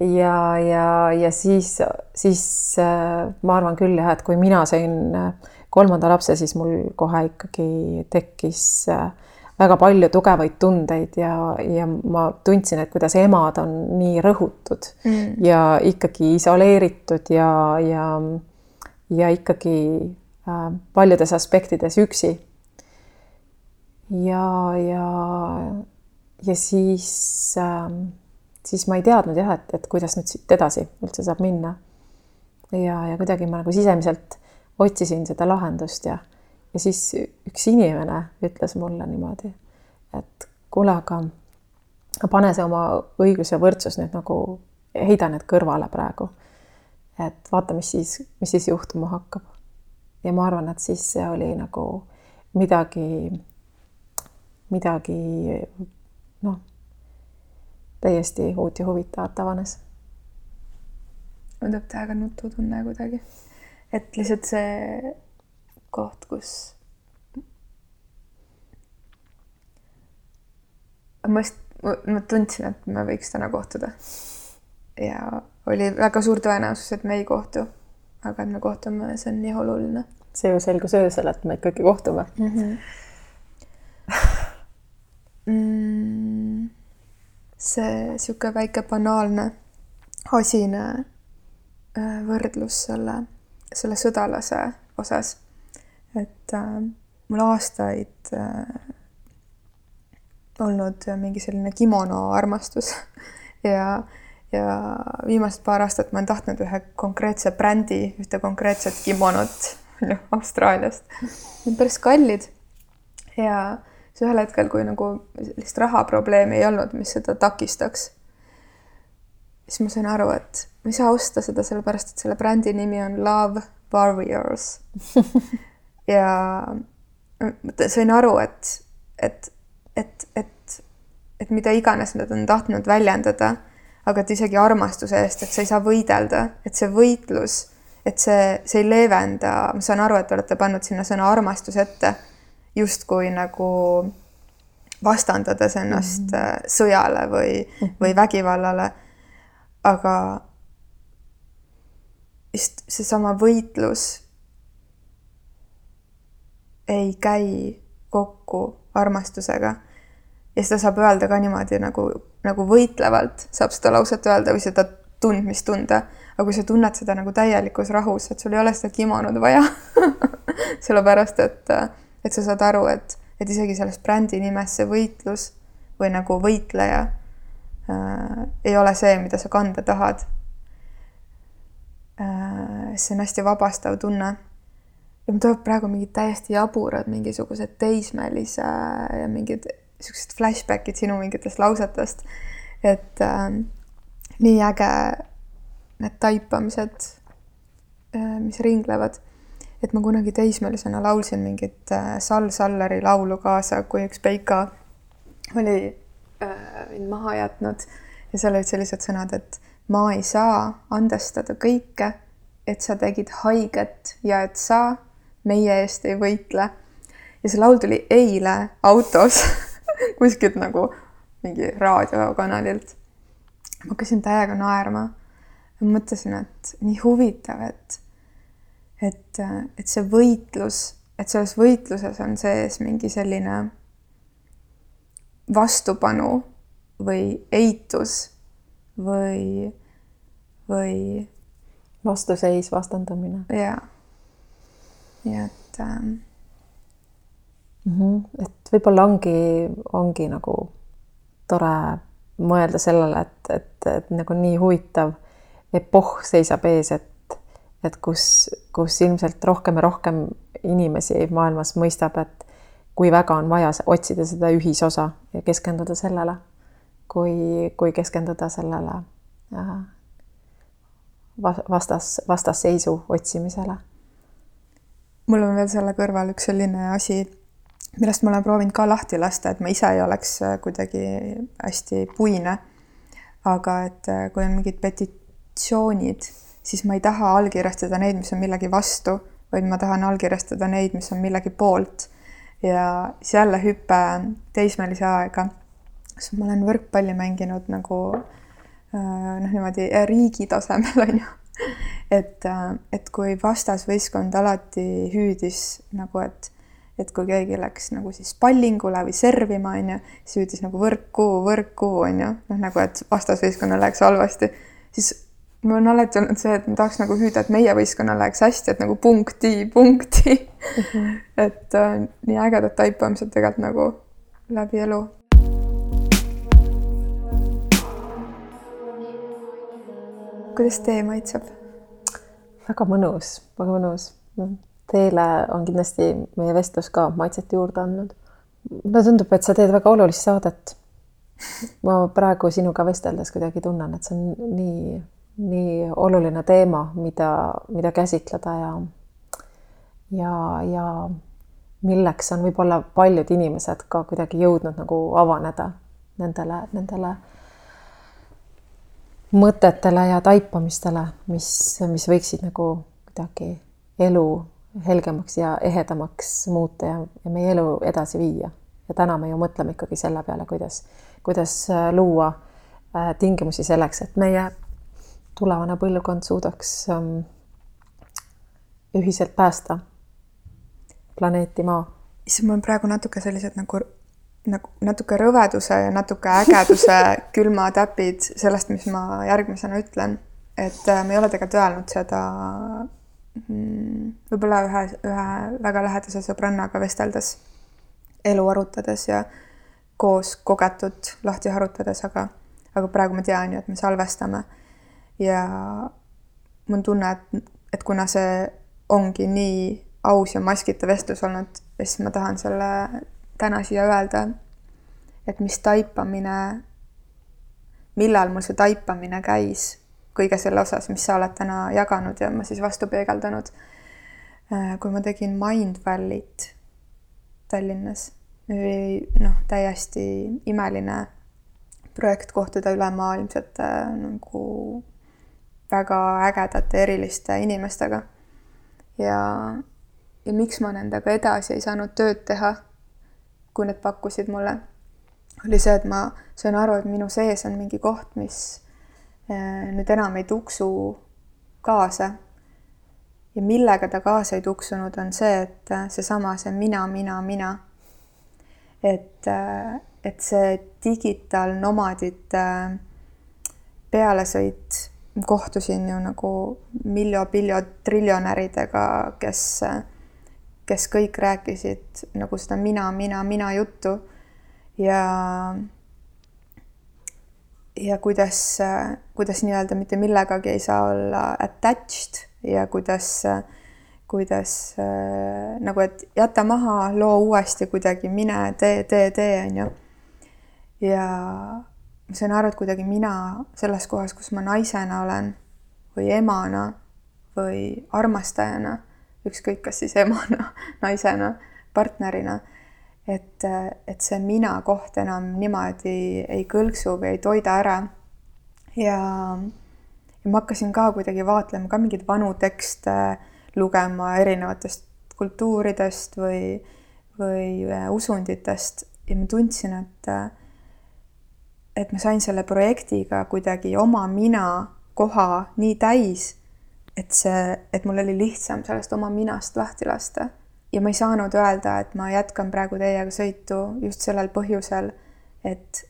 ja, ja, ja siis, siis äh, ma arvan küll jah, et kui mina sain äh, kolmanda lapse, siis mul kohe ikkagi tekkis äh, väga palju tugevaid tundeid ja, ja ma tundsin, et kuidas emad on nii rõhutud mm. ja ikkagi isoleeritud ja, ja, ja ikkagi äh, paljudes aspektides üksi. ja, ja, ja siis äh,, siis ma ei teadnud jah, et, et kuidas nüüd siit edasi üldse saab minna. ja, ja kuidagi ma nagu sisemiselt otsisin seda lahendust ja, ja siis üks inimene ütles mulle niimoodi, et kuule, aga pane see oma õiglus ja võrdsus nüüd nagu, heida need kõrvale praegu. et vaata, mis siis, mis siis juhtuma hakkab. ja ma arvan, et siis see oli nagu midagi, midagi noh, täiesti uut ja huvitavat avanes. mul tuleb täiega nututunne kuidagi et lihtsalt see koht, kus ma just, ma tundsin, et me võiks täna kohtuda. ja oli väga suur tõenäosus, et me ei kohtu. aga et me kohtume, see on nii oluline. see ju selgus öösel, et me ikkagi kohtume mm. -hmm. mm, see sihuke väike banaalne asine äh, võrdlus selle selle sõdalase osas, et äh, mul aastaid äh, olnud mingi selline kimono armastus ja, ja viimased paar aastat ma olen tahtnud ühe konkreetse brändi, ühte konkreetset kimonot Austraaliast. Need on päris kallid ja siis ühel hetkel, kui nagu sellist rahaprobleemi ei olnud, mis seda takistaks, siis ma sain aru, et ma ei saa osta seda sellepärast, et selle brändi nimi on Love Warriors ja sain aru, et, et, et, et, et mida iganes nad on tahtnud väljendada, aga et isegi armastuse eest, et sa ei saa võidelda, et see võitlus, et see, see ei leevenda, ma saan aru, et te olete pannud sinna sõna armastus ette, justkui nagu vastandades ennast mm -hmm. sõjale või, või vägivallale. aga just seesama võitlus ei käi kokku armastusega. ja seda saab öelda ka niimoodi nagu, nagu võitlevalt saab seda lauset öelda või seda tundmist tunda. aga kui sa tunned seda nagu täielikus rahus, et sul ei ole seda kimonut vaja sellepärast, et, et sa saad aru, et, et isegi selles brändi nimes see võitlus või nagu võitleja äh, ei ole see, mida sa kanda tahad Äh, see on hästi vabastav tunne. Ja mul tuleb praegu mingid täiesti jaburad mingisugused teismelise ja mingid siuksed flashbackid sinu mingitest lausetest. et äh, nii äge need taipamised, äh, mis ringlevad. et ma kunagi teismelisena laulsin mingit äh, Sall Salleri laulu kaasa, kui üks Peika oli äh, mind maha jätnud ja seal olid sellised sõnad, et ma ei saa andestada kõike, et sa tegid haiget ja et sa meie eest ei võitle. ja see laul tuli eile autos kuskilt nagu mingi raadiokanalilt. ma hakkasin täiega naerma. mõtlesin, et nii huvitav, et, et, et see võitlus, et selles võitluses on sees mingi selline vastupanu või eitus või, või vastuseis, vastandumine. jaa. Nii et ähm... mm. -hmm. et võib-olla ongi, ongi nagu tore mõelda sellele, et, et, et nagu nii huvitav epohh seisab ees, et, et kus, kus ilmselt rohkem ja rohkem inimesi maailmas mõistab, et kui väga on vaja otsida seda ühisosa ja keskenduda sellele, kui, kui keskenduda sellele äh, vastas, vastasseisu otsimisele. Mul on veel selle kõrval üks selline asi millest ma olen proovinud ka lahti lasta, et ma ise ei oleks äh, kuidagi hästi puine. aga et äh, kui on mingid petitsioonid, siis ma ei taha allkirjastada neid, mis on millegi vastu, vaid ma tahan allkirjastada neid, mis on millegi poolt. ja siis jälle hüpe teismelise aega, kus ma olen võrkpalli mänginud nagu äh, noh, niimoodi riigi tasemel on ju et, et kui vastasvõistkond alati hüüdis nagu, et et kui keegi läks nagu siis pallingule või servima, on ju, siis hüüdis nagu võrku, võrku, on ju, noh nagu, et vastasvõistkonnal läheks halvasti, siis mul on alati olnud see, et ma tahaks nagu hüüda, et meie võistkonnal läheks hästi, et nagu punkti, punkti mm. -hmm. et äh, nii ägedad taipamised tegelikult nagu läbi elu. Kuidas tee maitseb? väga mõnus, väga mõnus Teile on kindlasti meie vestlus ka maitset juurde andnud. mulle tundub, et sa teed väga olulist saadet. ma praegu sinuga vesteldes kuidagi tunnen, et see on nii, nii oluline teema, mida, mida käsitleda ja, ja, ja milleks on võib-olla paljud inimesed ka kuidagi jõudnud nagu avaneda nendele, nendele mõtetele ja taipamistele, mis, mis võiksid nagu kuidagi elu helgemaks ja ehedamaks muuta ja, ja meie elu edasi viia. ja täna me ju mõtleme ikkagi selle peale, kuidas, kuidas äh, luua äh, tingimusi selleks, et meie tulevane põlvkond suudaks ähm, ühiselt päästa planeeti Maa. issand, mul on praegu natuke sellised nagu, nagu natuke rõveduse ja natuke ägeduse külmatäpid sellest, mis ma järgmisena ütlen. et äh, me ei ole tegelikult öelnud seda Mm, võib-olla ühe, ühe väga lähedase sõbrannaga vesteldes, elu arutades ja koos kogetut lahti harutades, aga, aga praegu ma tean ju, et me salvestame. ja mul on tunne, et, et kuna see ongi nii aus ja maskita vestlus olnud, siis ma tahan selle täna siia öelda, et mis taipamine, millal mul see taipamine käis kõige selle osas, mis sa oled täna jaganud ja ma siis vastu peegeldanud. Äh, kui ma tegin Mindvalley't Tallinnas, oli noh, täiesti imeline projekt kohtuda ülemaailmsete nagu väga ägedate eriliste inimestega. ja, ja miks ma nendega edasi ei saanud tööd teha, kui need pakkusid mulle, oli see, et ma sain aru, et minu sees on mingi koht, mis Äh, nüüd enam ei tuksu kaasa. ja millega ta kaasa ei tuksunud, on see, et äh, seesama, see mina, mina, mina. et, äh, et see digitaalnomadite pealesõit, kohtusin ju nagu miljo-piljo triljonäridega, kes, kes kõik rääkisid nagu seda mina, mina, mina juttu ja ja kuidas, kuidas nii-öelda mitte millegagi ei saa olla attached ja kuidas, kuidas nagu, et jäta maha, loo uuesti kuidagi, mine tee, tee, tee, on ju. ja ma sain aru, et kuidagi mina selles kohas, kus ma naisena olen või emana või armastajana, ükskõik, kas siis emana, naisena, partnerina, et, et see mina koht enam niimoodi ei kõlksu või ei toida ära. ja, ja ma hakkasin ka kuidagi vaatlema ka mingeid vanu tekste, lugema erinevatest kultuuridest või, või äh, usunditest ja ma tundsin, et et ma sain selle projektiga kuidagi oma mina koha nii täis, et see, et mul oli lihtsam sellest oma minast lahti lasta. ja ma ei saanud öelda, et ma jätkan praegu teiega sõitu just sellel põhjusel, et,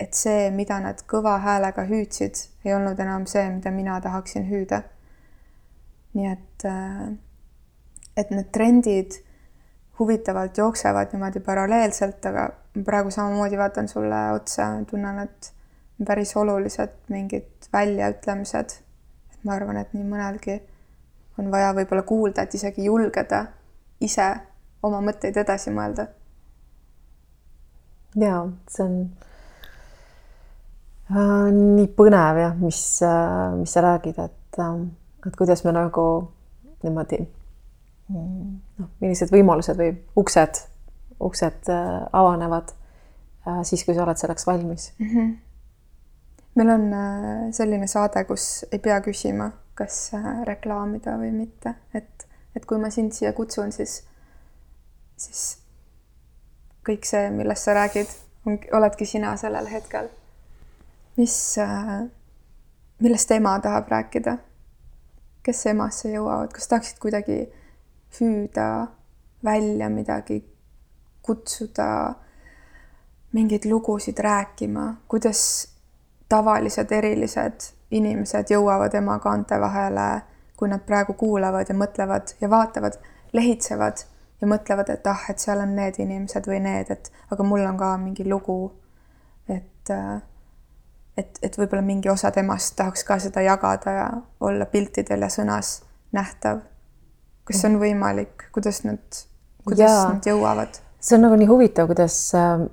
et see, mida nad kõva häälega hüüdsid, ei olnud enam see, mida mina tahaksin hüüda. nii et, et need trendid huvitavalt jooksevad niimoodi paralleelselt, aga praegu samamoodi vaatan sulle otsa, tunnen, et päris olulised mingid väljaütlemised. Ma arvan, et nii mõnelgi on vaja võib-olla kuulda, et isegi julgeda ise oma mõtteid edasi mõelda. ja see on äh, nii põnev jah, mis äh,, mis sa räägid, et äh,, et kuidas me nagu niimoodi noh, millised võimalused või uksed, uksed äh, avanevad äh, siis, kui sa oled selleks valmis mm. -hmm. Meil on äh, selline saade, kus ei pea küsima, kas reklaamida või mitte, et, et kui ma sind siia kutsun, siis, siis kõik see, millest sa räägid, oledki sina sellel hetkel. mis, millest ema tahab rääkida? kes emasse jõuavad, kas tahaksid kuidagi hüüda välja midagi, kutsuda mingeid lugusid rääkima, kuidas tavalised erilised inimesed jõuavad ema kaante vahele, kui nad praegu kuulavad ja mõtlevad ja vaatavad, lehitsevad ja mõtlevad, et ah, et seal on need inimesed või need, et aga mul on ka mingi lugu. et, et, et võib-olla mingi osa temast tahaks ka seda jagada ja olla piltidel ja sõnas nähtav kas see on võimalik, kuidas nad, kuidas Jaa. nad jõuavad? see on nagu nii huvitav, kuidas äh,,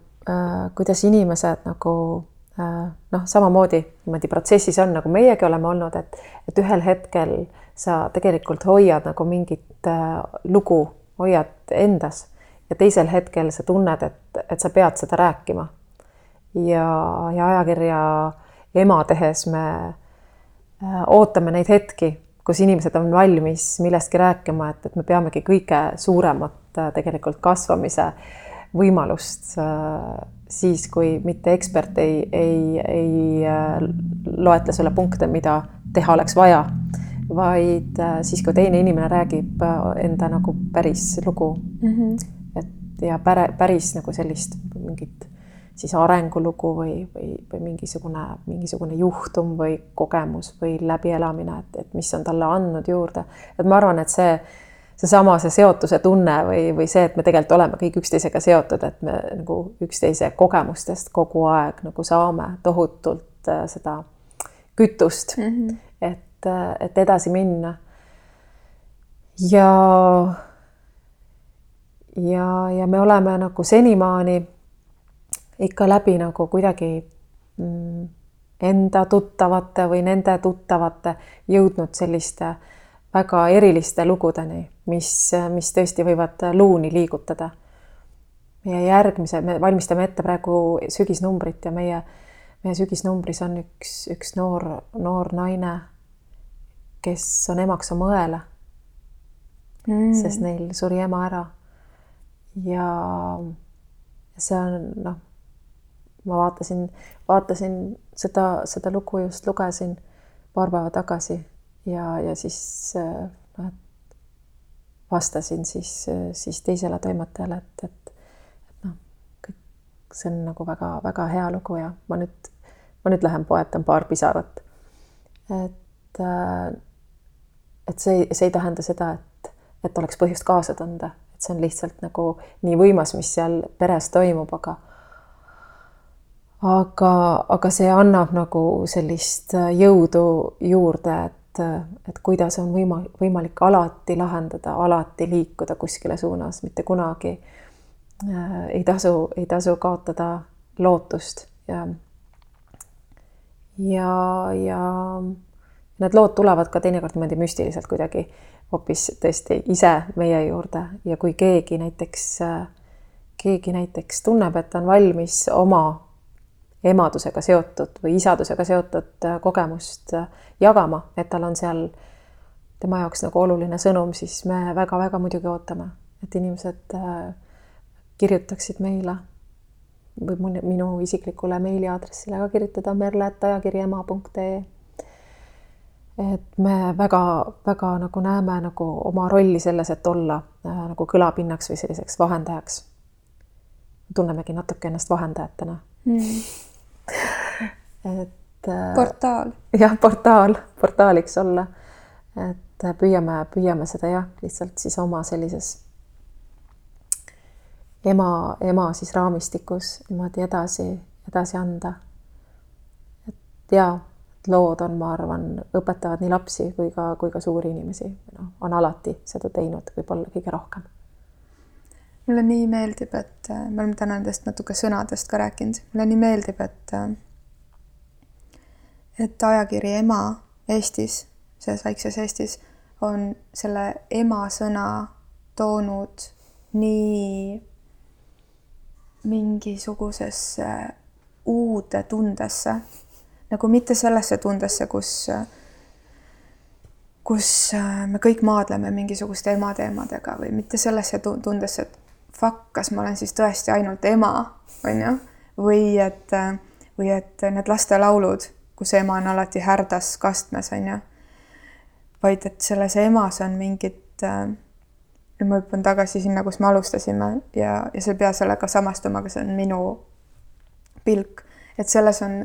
kuidas inimesed nagu äh, noh, samamoodi niimoodi protsessis on, nagu meiegi oleme olnud, et, et ühel hetkel sa tegelikult hoiad nagu mingit äh, lugu, hoiad endas ja teisel hetkel sa tunned, et, et sa pead seda rääkima. ja, ja ajakirja ema tehes me äh, ootame neid hetki kus inimesed on valmis millestki rääkima, et, et me peamegi kõige suuremat äh, tegelikult kasvamise võimalust äh, siis, kui mitte ekspert ei, ei, ei äh, loetle sulle punkte, mida teha oleks vaja, vaid siis, kui teine inimene räägib enda nagu päris lugu mm. -hmm. et ja päre, päris nagu sellist mingit siis arengulugu või, või, või mingisugune, mingisugune juhtum või kogemus või läbielamine, et, et mis on talle andnud juurde. et ma arvan, et see, seesama, see seotuse tunne või, või see, et me tegelikult oleme kõik üksteisega seotud, et me nagu üksteise kogemustest kogu aeg nagu saame tohutult äh, seda kütust mm, -hmm. et, äh, et edasi minna. ja, ja, ja me oleme nagu senimaani ikka läbi nagu kuidagi mm, enda tuttavate või nende tuttavate jõudnud selliste väga eriliste lugudeni, mis, mis tõesti võivad luuni liigutada. meie järgmise, me valmistame ette praegu sügisnumbrit ja meie, meie sügisnumbris on üks, üks noor, noor naine, kes on emaks oma õele mm.. sest neil suri ema ära. ja see on noh, ma vaatasin, vaatasin seda, seda lugu just lugesin paar päeva tagasi ja, ja siis noh, et vastasin siis, siis teisele toimetajale, et, et, et noh, kõik see on nagu väga-väga hea lugu ja ma nüüd, ma nüüd lähen poetan paar pisarat. et, et see, see ei tähenda seda, et, et oleks põhjust kaasa tunda, et see on lihtsalt nagu nii võimas, mis seal peres toimub, aga aga, aga see annab nagu sellist jõudu juurde, et, äh, et kuidas on võima-, võimalik alati lahendada, alati liikuda kuskile suunas, mitte kunagi äh, ei tasu, ei tasu kaotada lootust ja ja, ja, Need lood tulevad ka teinekord niimoodi müstiliselt kuidagi hoopis tõesti ise meie juurde ja kui keegi näiteks, keegi näiteks tunneb, et on valmis oma emadusega seotud või isadusega seotud kogemust jagama, et tal on seal tema jaoks nagu oluline sõnum, siis me väga-väga muidugi ootame, et inimesed kirjutaksid meile mul, minu isiklikule meiliaadressile ka kirjutada merle.ajakiriema.ee. et me väga-väga nagu näeme nagu oma rolli selles, et olla äh, nagu kõlapinnaks või selliseks vahendajaks. tunnemegi natuke ennast vahendajatena mm. et äh,. portaal. jah, portaal, portaaliks olla. et püüame, püüame seda jah, lihtsalt siis oma sellises ema, ema siis raamistikus niimoodi edasi, edasi anda. et jaa, lood on, ma arvan, õpetavad nii lapsi kui ka, kui ka suuri inimesi, noh, on alati seda teinud, võib-olla kõige rohkem. Mulle nii meeldib, et äh, me oleme täna nendest natuke sõnadest ka rääkinud, mulle nii meeldib, et äh, et ajakiri Ema Eestis, selles väikses Eestis, on selle ema sõna toonud nii mingisugusesse uude tundesse, nagu mitte sellesse tundesse, kus, kus me kõik maadleme mingisuguste emateemadega või mitte sellesse tundesse, et fuck, kas ma olen siis tõesti ainult ema, on ju, või et, või et need lastelaulud, kus ema on alati härdas kastmes, on ju, vaid et selles emas on mingid äh, nüüd ma hüppan tagasi sinna, kus me alustasime ja, ja sa ei pea sellega samastuma, aga see on minu pilk, et selles on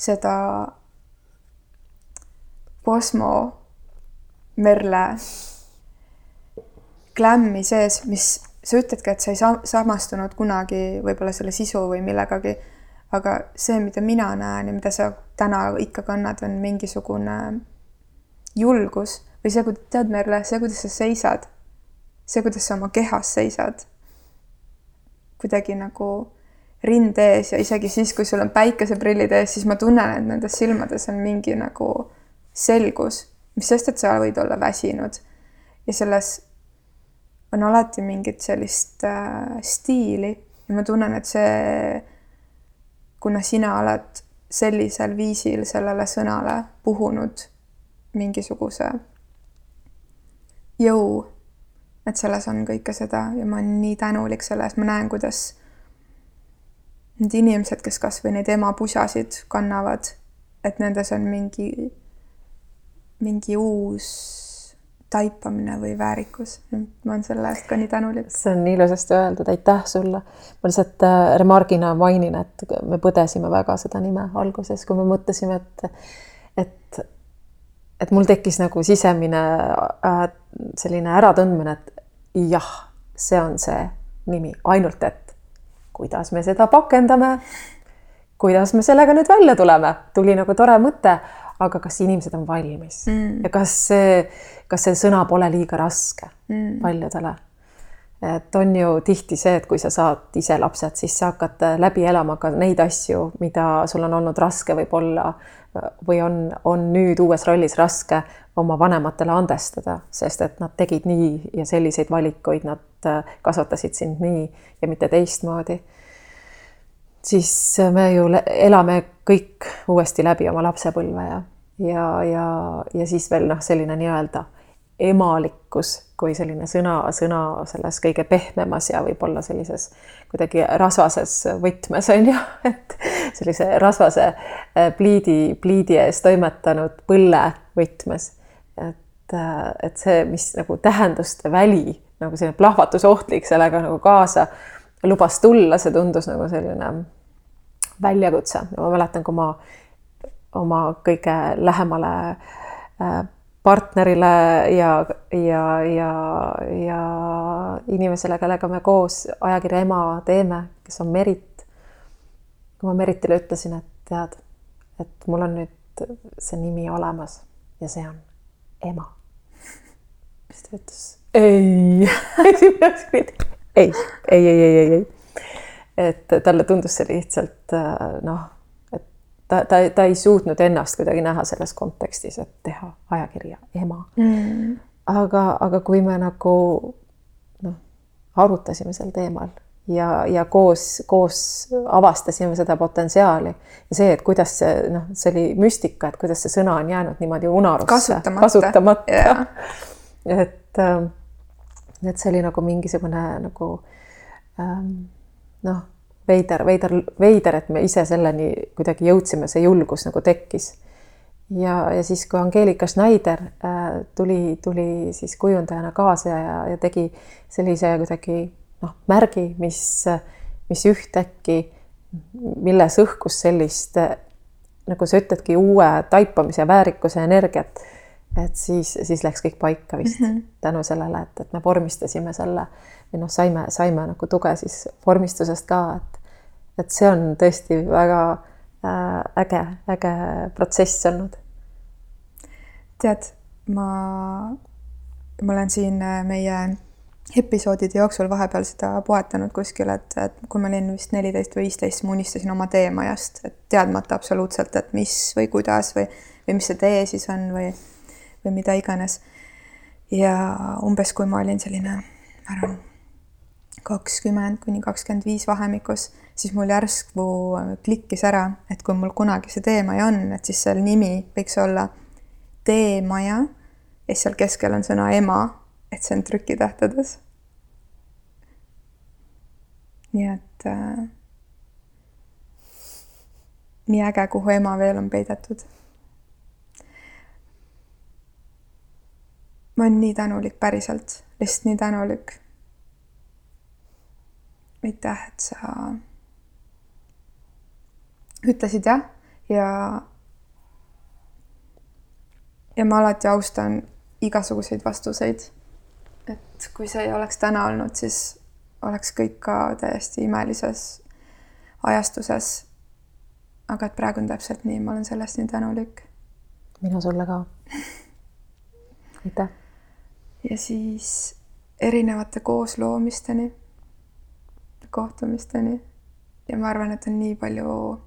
seda Cosmo Merle klämmi sees, mis sa ütledki, et sa ei sa-, samastunud kunagi võib-olla selle sisu või millegagi, aga see, mida mina näen ja mida sa täna ikka kannad, on mingisugune julgus või see, tead, Merle, see, kuidas sa seisad see, kuidas sa oma kehas seisad, kuidagi nagu rind ees ja isegi siis, kui sul on päikeseprillid ees, siis ma tunnen, et nendes silmades on mingi nagu selgus, mis sest, et sa võid olla väsinud. ja selles on alati mingit sellist äh, stiili ja ma tunnen, et see, kuna sina oled sellisel viisil sellele sõnale puhunud mingisuguse jõu et selles on kõike seda ja ma olen nii tänulik selle eest, ma näen, kuidas need inimesed, kes kasvõi neid emapusasid kannavad, et nendes on mingi, mingi uus taipamine või väärikus. ma olen selle eest ka nii tänulik. see on nii ilusasti öeldud, aitäh sulle. ma lihtsalt äh, remargina mainin, et me põdesime väga seda nime alguses, kui me mõtlesime, et, et, et mul tekkis nagu sisemine äh, selline äratõndmine, et jah, see on see nimi, ainult et kuidas me seda pakendame, kuidas me sellega nüüd välja tuleme, tuli nagu tore mõte, aga kas inimesed on valmis mm. ja kas see, kas see sõna pole liiga raske mm. paljudele? et on ju tihti see, et kui sa saad ise lapsed, siis sa hakkad läbi elama ka neid asju, mida sul on olnud raske võib-olla või on, on nüüd uues rollis raske oma vanematele andestada, sest et nad tegid nii ja selliseid valikuid, nad äh, kasvatasid sind nii ja mitte teistmoodi. Siis me ju elame kõik uuesti läbi oma lapsepõlve ja, ja, ja, ja siis veel noh, selline nii-öelda emalikkus kui selline sõna, sõna selles kõige pehmemas ja võib-olla sellises kuidagi rasvases võtmes on ju, et sellise rasvase äh, pliidi, pliidi ees toimetanud põlle võtmes. Et, äh, et see, mis nagu tähenduste väli nagu selline plahvatusohtlik sellega nagu kaasa lubas tulla, see tundus nagu selline väljakutse ja ma mäletan, kui ma oma kõige lähemale äh, partnerile ja, ja, ja, ja inimesele, kellega me koos ajakirja Ema teeme, kes on Merit. kui ma Meritile ütlesin, et tead, et mul on nüüd see nimi olemas ja see on ema. siis ta ütles ei ei, ei, ei, ei, ei, ei. et talle tundus see lihtsalt äh, noh, et ta, ta, ta ei suutnud ennast kuidagi näha selles kontekstis, et teha ajakirja ema. Mm.. aga, aga kui me nagu noh, arutasime sel teemal ja, ja koos, koos avastasime seda potentsiaali ja see, et kuidas see noh, see oli müstika, et kuidas see sõna on jäänud niimoodi unarusse. Kasutamata, kasutamata. Et, ähm, et see oli nagu mingisugune nagu ähm, noh, veider, veider, veider, et me ise selleni kuidagi jõudsime, see julgus nagu tekkis. ja, ja siis, kui Angeelika Schneider äh, tuli, tuli siis kujundajana kaasa ja, ja tegi sellise kuidagi noh, märgi, mis, mis ühtäkki, milles õhkus sellist nagu sa ütledki, uue taipamise, väärikuse energiat. Et siis, siis läks kõik paika vist mm -hmm. tänu sellele, et, et me vormistasime selle või noh, saime, saime nagu tuge siis vormistusest ka, et, et see on tõesti väga äh, äge, äge protsess olnud. tead, ma, ma olen siin äh, meie episoodide jooksul vahepeal seda poetanud kuskil, et, et kui ma olin vist neliteist või viisteist, ma unistasin oma teemajast, et teadmata absoluutselt, et mis või kuidas või, või mis see tee siis on või, või mida iganes. ja umbes, kui ma olin selline, ma arvan, kakskümmend kuni kakskümmend viis vahemikus, siis mul järsku klikkis ära, et kui mul kunagi see teemaja on, et siis seal nimi võiks olla teemaja ja siis seal keskel on sõna ema et see on trükitähtedes. nii et äh, nii äge, kuhu ema veel on peidetud. Ma olen nii tänulik päriselt, lihtsalt nii tänulik. aitäh, et sa ütlesid jah ja ja ma alati austan igasuguseid vastuseid et kui see ei oleks täna olnud, siis oleks kõik ka täiesti imelises ajastuses. aga et praegu on täpselt nii, ma olen selle eest nii tänulik. mina sulle ka. aitäh. Ja siis erinevate koosloomisteni, kohtumisteni. Ja ma arvan, et on nii palju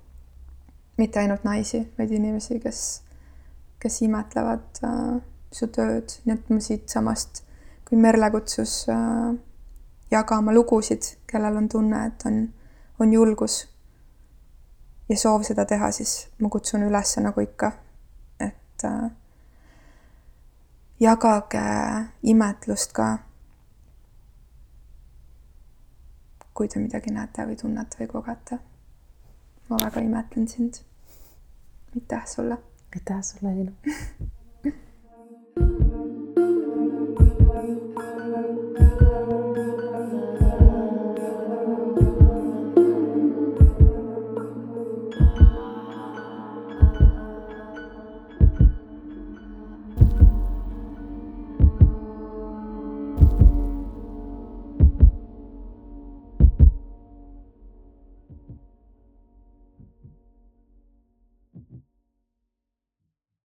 mitte ainult naisi, vaid inimesi, kes, kes imetlevad äh, su tööd, nii et ma siitsamast kui Merle kutsus äh, jagama lugusid, kellel on tunne, et on, on julgus ja soov seda teha, siis ma kutsun üles nagu ikka, et äh, jagage imetlust ka. kui te midagi näete või tunnete või kogete. ma väga imetlen sind. aitäh sulle. aitäh sulle, Liina